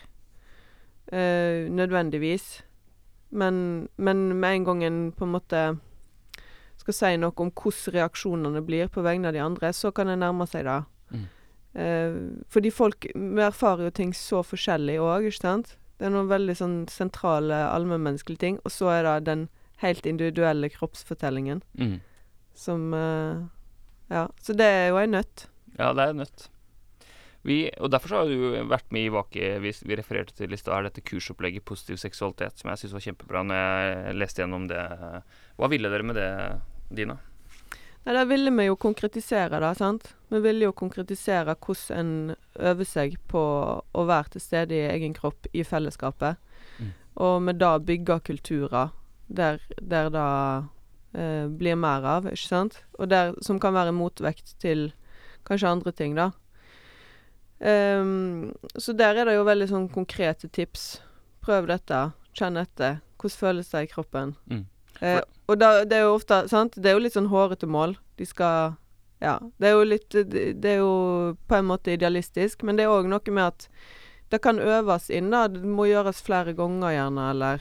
eh, nødvendigvis. Men, men, med en gang en på en måte skal si noe om hvordan reaksjonene blir på vegne av de andre, så kan en nærme seg det. Mm. Eh, fordi folk Vi erfarer jo ting så forskjellig òg, ikke sant? Det er noen veldig sånn sentrale allmennmenneskelige ting. Og så er det den helt individuelle kroppsfortellingen mm. som uh, Ja. Så det er jo ei nøtt. Ja, det er en nøtt. Vi, og Derfor har du vært med i Vake. Vi, vi refererte til i stad dette kursopplegget Positiv seksualitet, som jeg syns var kjempebra når jeg leste gjennom det. Hva ville dere med det, Dina? Nei, Da ville vi jo konkretisere det. sant? Vi ville jo konkretisere hvordan en øver seg på å være til stede i egen kropp i fellesskapet. Mm. Og med da bygge kulturer der, der det eh, blir mer av, ikke sant? Og der, som kan være motvekt til kanskje andre ting, da. Um, så der er det jo veldig sånn konkrete tips. Prøv dette. Kjenn etter. Hvordan føles det i kroppen? Mm. Eh, og da, det er jo ofte Sant? Det er jo litt sånn hårete mål. De skal Ja. Det er jo litt Det er jo på en måte idealistisk, men det er òg noe med at det kan øves inn, da. Det må gjøres flere ganger, gjerne, eller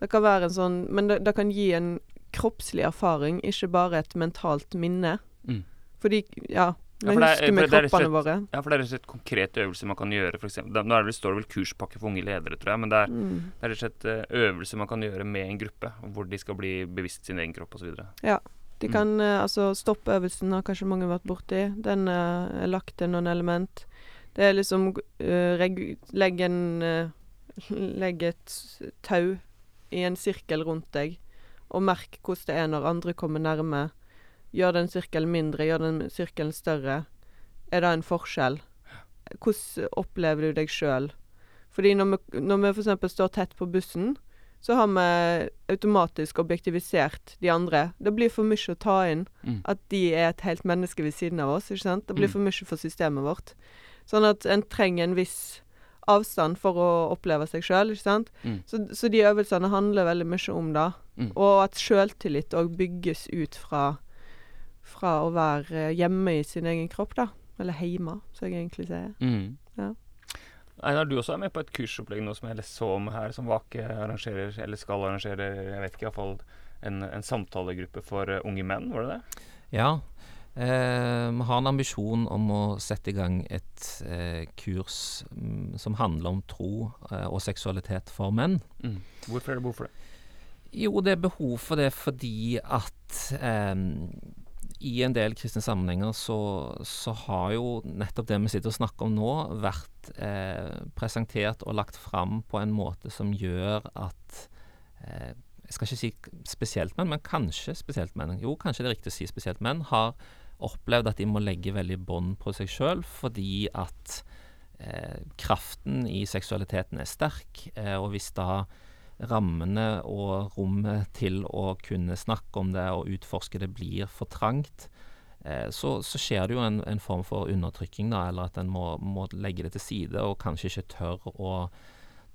Det kan være en sånn Men det, det kan gi en kroppslig erfaring, ikke bare et mentalt minne. Mm. Fordi Ja, vi ja, er- husker med kroppene våre. Ja, for det er rett og slett konkrete øvelser man kan gjøre, for eksempel. Nå er det står det vel kurspakke for unge ledere, tror jeg, men det er, Mm. det er rett og slett eh, øvelser man kan gjøre med en gruppe, hvor de skal bli bevisst sin egen kropp osv. De Mm. kan mm. altså Stoppøvelsen har kanskje mange vært borti. Den eh, er lagt til noen element. Det er liksom uh, Legg en uh, Legg et tau i en sirkel rundt deg, og merk hvordan det er når andre kommer nærme. Gjør den sirkelen mindre, gjør den sirkelen større. Er det en forskjell? Hvordan opplever du deg sjøl? Fordi når vi, når vi f.eks. står tett på bussen, så har vi automatisk objektivisert de andre. Det blir for mye å ta inn Mm. at de er et helt menneske ved siden av oss. ikke sant? Det blir Mm. for mye for systemet vårt. Sånn at en trenger en viss avstand for å oppleve seg sjøl, ikke sant. Mm. Så, så de øvelsene handler veldig mye om det. Mm. Og at sjøltillit òg bygges ut fra, fra å være hjemme i sin egen kropp, da. Eller heime, som jeg egentlig sier. Mm. Ja. Einar, du også er med på et kursopplegg nå som jeg så om her, som Vake arrangerer, eller skal arrangere, jeg vet ikke, iallfall en, en samtalegruppe for eh, unge menn, var det det? Ja. Eh, vi har en ambisjon om å sette i gang et eh, kurs m, som handler om tro eh, og seksualitet for menn. Mm. Hvorfor er det behov for det? Jo, det er behov for det fordi at eh, i en del kristne sammenhenger så, så har jo nettopp det vi sitter og snakker om nå, vært eh, presentert og lagt fram på en måte som gjør at eh, Jeg skal ikke si spesielt menn, men kanskje spesielt menn. Jo, kanskje det er riktig å si spesielt menn. Har opplevd at de må legge veldig bånd på seg sjøl fordi at eh, kraften i seksualiteten er sterk. Eh, og hvis da rammene og rommet til å kunne snakke om det og utforske det blir for trangt, eh, så, så skjer det jo en, en form for undertrykking, da, eller at en må, må legge det til side og kanskje ikke tør å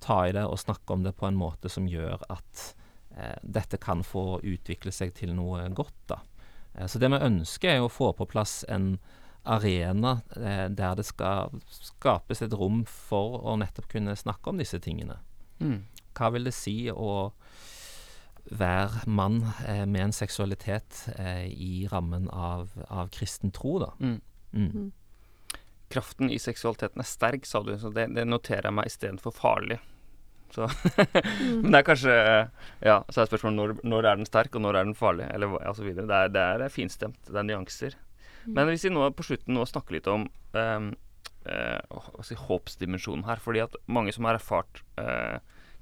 ta i det og snakke om det på en måte som gjør at eh, dette kan få utvikle seg til noe godt. da. Eh, så det vi ønsker, er å få på plass en arena eh, der det skal skapes et rom for å nettopp kunne snakke om disse tingene. Mm. Hva vil det si å være mann eh, med en seksualitet eh, i rammen av, av kristen tro, da? Mm. Mm. Kraften i seksualiteten er sterk, sa du, så det, det noterer jeg meg istedenfor farlig. Så Men det er kanskje Ja, så er spørsmålet når, når er den sterk, og når er den farlig, eller hva- og så videre. Det er, det er finstemt. Det er nyanser. Men hvis vi nå på slutten nå snakker litt om ehm, eh, jeg si, håpsdimensjonen her, fordi at mange som har erfart eh,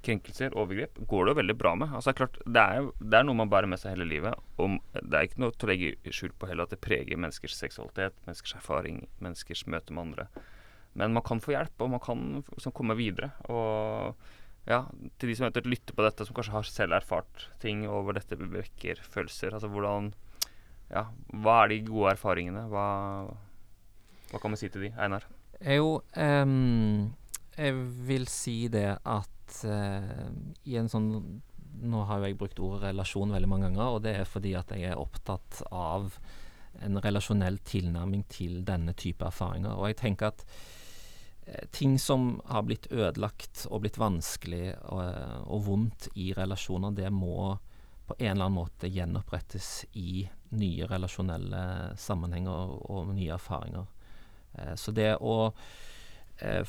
krenkelser, overgrep, går det jo veldig bra med. Altså klart, det er, det er noe man bærer med seg hele livet. Og det er ikke noe til å legge skjul på heller at det preger menneskers seksualitet, menneskers erfaring, menneskers møte med andre. Men man kan få hjelp, og man kan liksom komme videre. Og ja, til de som eventuelt lytter på dette, som kanskje har selv erfart ting, og hvor dette vekker følelser. Altså hvordan Ja, hva er de gode erfaringene? Hva, hva kan vi si til de, Einar? jo ehm, Jeg vil si det at uh, i en sånn Nå har jo jeg brukt ordet relasjon veldig mange ganger, og det er fordi at jeg er opptatt av en relasjonell tilnærming til denne type erfaringer. Og jeg tenker at eh, ting som har blitt ødelagt og blitt vanskelig og, og vondt i relasjoner, det må på en eller annen måte gjenopprettes i nye relasjonelle sammenhenger og, og nye erfaringer. Eh, Så det å eh,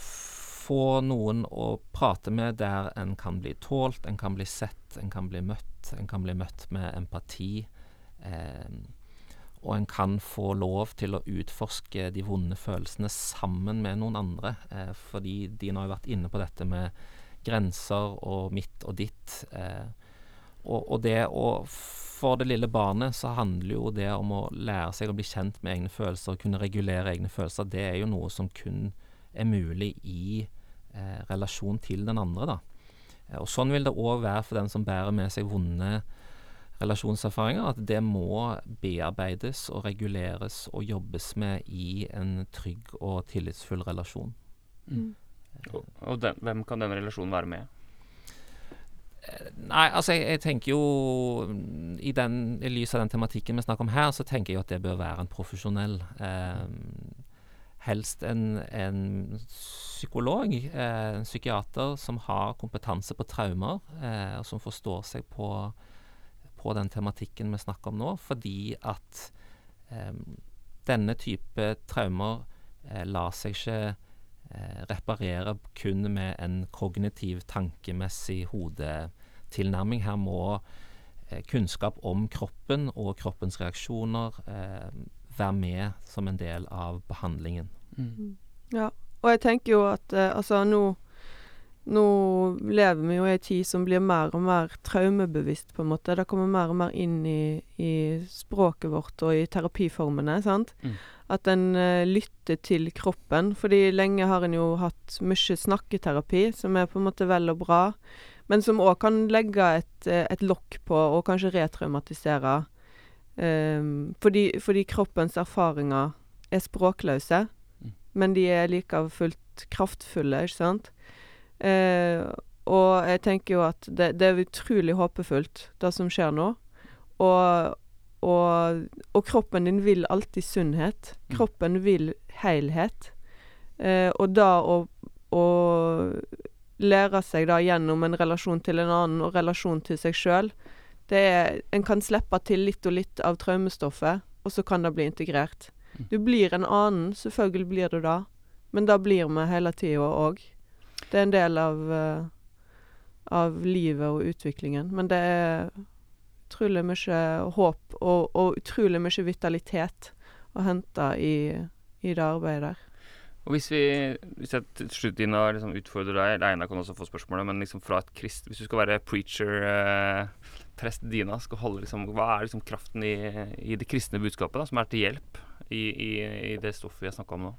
få noen å prate med der en kan bli tålt, en kan bli sett, en kan bli møtt, en kan bli møtt med empati, eh, og en kan få lov til å utforske de vonde følelsene sammen med noen andre. Eh, fordi nå har jo vært inne på dette med grenser og mitt og ditt. Eh, og, og det å For det lille barnet så handler jo det om å lære seg å bli kjent med egne følelser og kunne regulere egne følelser. Det er jo noe som kun er mulig i eh, relasjon til den andre, da. Eh, og sånn vil det òg være for den som bærer med seg vonde relasjonserfaringer, at det må bearbeides og reguleres og jobbes med i en trygg og tillitsfull relasjon. Mm. Og, og den, hvem kan den relasjonen være med? Nei, altså jeg, jeg tenker jo i, den, I lys av den tematikken vi snakker om her, så tenker jeg at det bør være en profesjonell. Eh, helst en, en psykolog, eh, en psykiater, som har kompetanse på traumer, eh, og som forstår seg på, på, den tematikken vi snakker om nå, fordi at eh, denne type traumer eh, lar seg ikke eh, reparere kun med en kognitiv, tankemessig hodetilnærming. Her må eh, kunnskap om kroppen og kroppens reaksjoner være med som en del av behandlingen. Mm. Ja, og jeg tenker jo at eh, altså nå nå lever vi jo i ei tid som blir mer og mer traumebevisst, på en måte. Det kommer mer og mer inn i, i språket vårt og i terapiformene, sant. Mm. At en uh, lytter til kroppen. Fordi lenge har en jo hatt mye snakketerapi, som er på en måte vel og bra, men som òg kan legge et, et lokk på og kanskje retraumatisere. Um, fordi, fordi kroppens erfaringer er språkløse men de er like fullt kraftfulle, ikke sant? Eh, og jeg tenker jo at det, det, er utrolig håpefullt, det som skjer nå. Og, og, og kroppen din vil alltid sunnhet. Mm. Kroppen vil helhet. Eh, og da å, å lære seg da gjennom en relasjon til en annen og relasjon til seg sjøl det er, En kan slippe til litt og litt av traumestoffet, og så kan det bli integrert. Du blir en annen, selvfølgelig blir du det, men det blir vi hele tida òg. Det er en del av, uh, av livet og utviklingen. Men det er utrolig mye håp og, og utrolig mye vitalitet å hente i, i det arbeidet der. Og hvis, vi, hvis jeg til slutt Ina, liksom utfordrer deg, eller Einar kan også få spørsmålet, men liksom fra et krist Hvis du skal være preacher, eh, prest Dina, skal holde liksom, hva er liksom kraften i, i det kristne budskapet da, som er til hjelp i, i, i det stoffet vi har snakka om nå?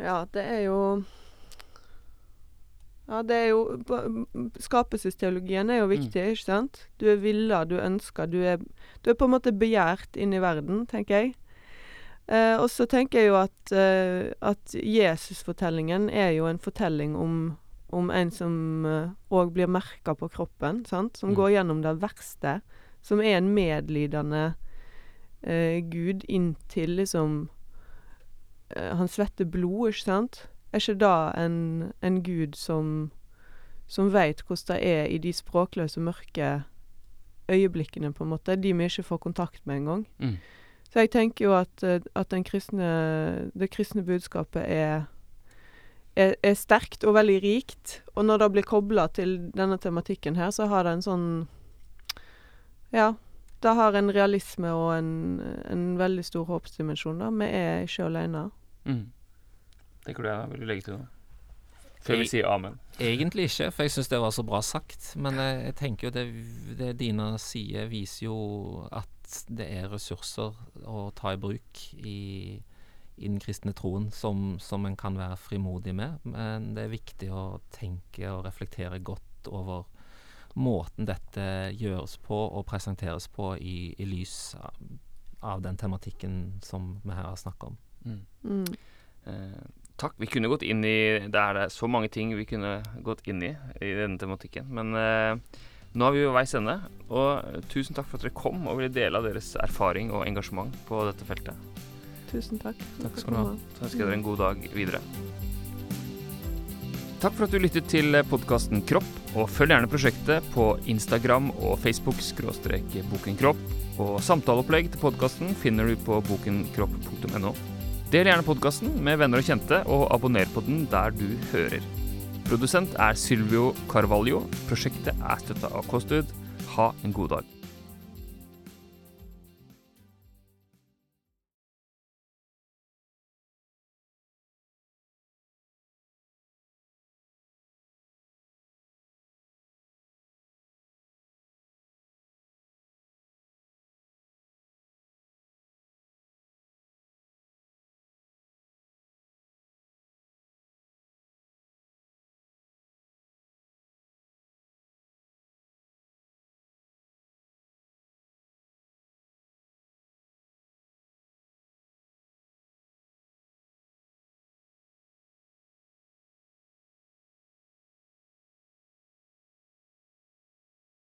Ja, det er jo Ja, det er jo Skapelsesteologien er jo mm. viktig, mm. ikke sant? Du er villa, du ønsker, du er, du er på en måte begjært inn i verden, tenker jeg. Eh, og så tenker jeg jo at, eh, at Jesusfortellingen er jo en fortelling om, om en som òg eh, blir merka på kroppen, sant? Som mm. går gjennom det verste. Som er en medlidende eh, Gud inntil liksom eh, Han svetter blod, ikke sant? Er ikke da en, en gud som som veit hvordan det er i de språkløse, mørke øyeblikkene, på en måte. De vi ikke får kontakt med engang. Mm. Så jeg tenker jo at, eh, at kristne, det kristne budskapet er, er, er, sterkt og veldig rikt. Og når det blir kobla til denne tematikken her, så har det en sånn Ja. Det har en realisme og en, en veldig stor håpsdimensjon. da. Vi er ikke alene. Mm. Tenker du det? vil du legge til noe? Før vi sier amen. Egentlig ikke, for jeg syns det var så bra sagt. Men jeg, jeg tenker jo det, det Dina sier, viser jo at det er ressurser å ta i bruk i, i den kristne troen som, som en kan være frimodig med. Men det er viktig å tenke og reflektere godt over måten dette gjøres på og presenteres på i, i lys av, av, den tematikken som vi her har snakket om. Mm. Mm. Eh, takk. Vi kunne gått inn i Det er så mange ting vi kunne gått inn i i denne tematikken. Men eh, nå er vi ved veis ende, og tusen takk for at dere kom og ville dele av deres erfaring og engasjement på dette feltet. Tusen takk. Takk skal du ha. Så ønsker jeg dere en god dag videre. Takk for at du lyttet til podkasten Kropp, og følg gjerne prosjektet på Instagram og Facebook skråstrek bokenkropp. Og samtaleopplegg til podkasten finner du på bokenkropp.no. Del gjerne podkasten med venner og kjente, og abonner på den der du hører. Produsent er Silvio Carvalho. Prosjektet er støtta av KOSTUD. Ha en god dag.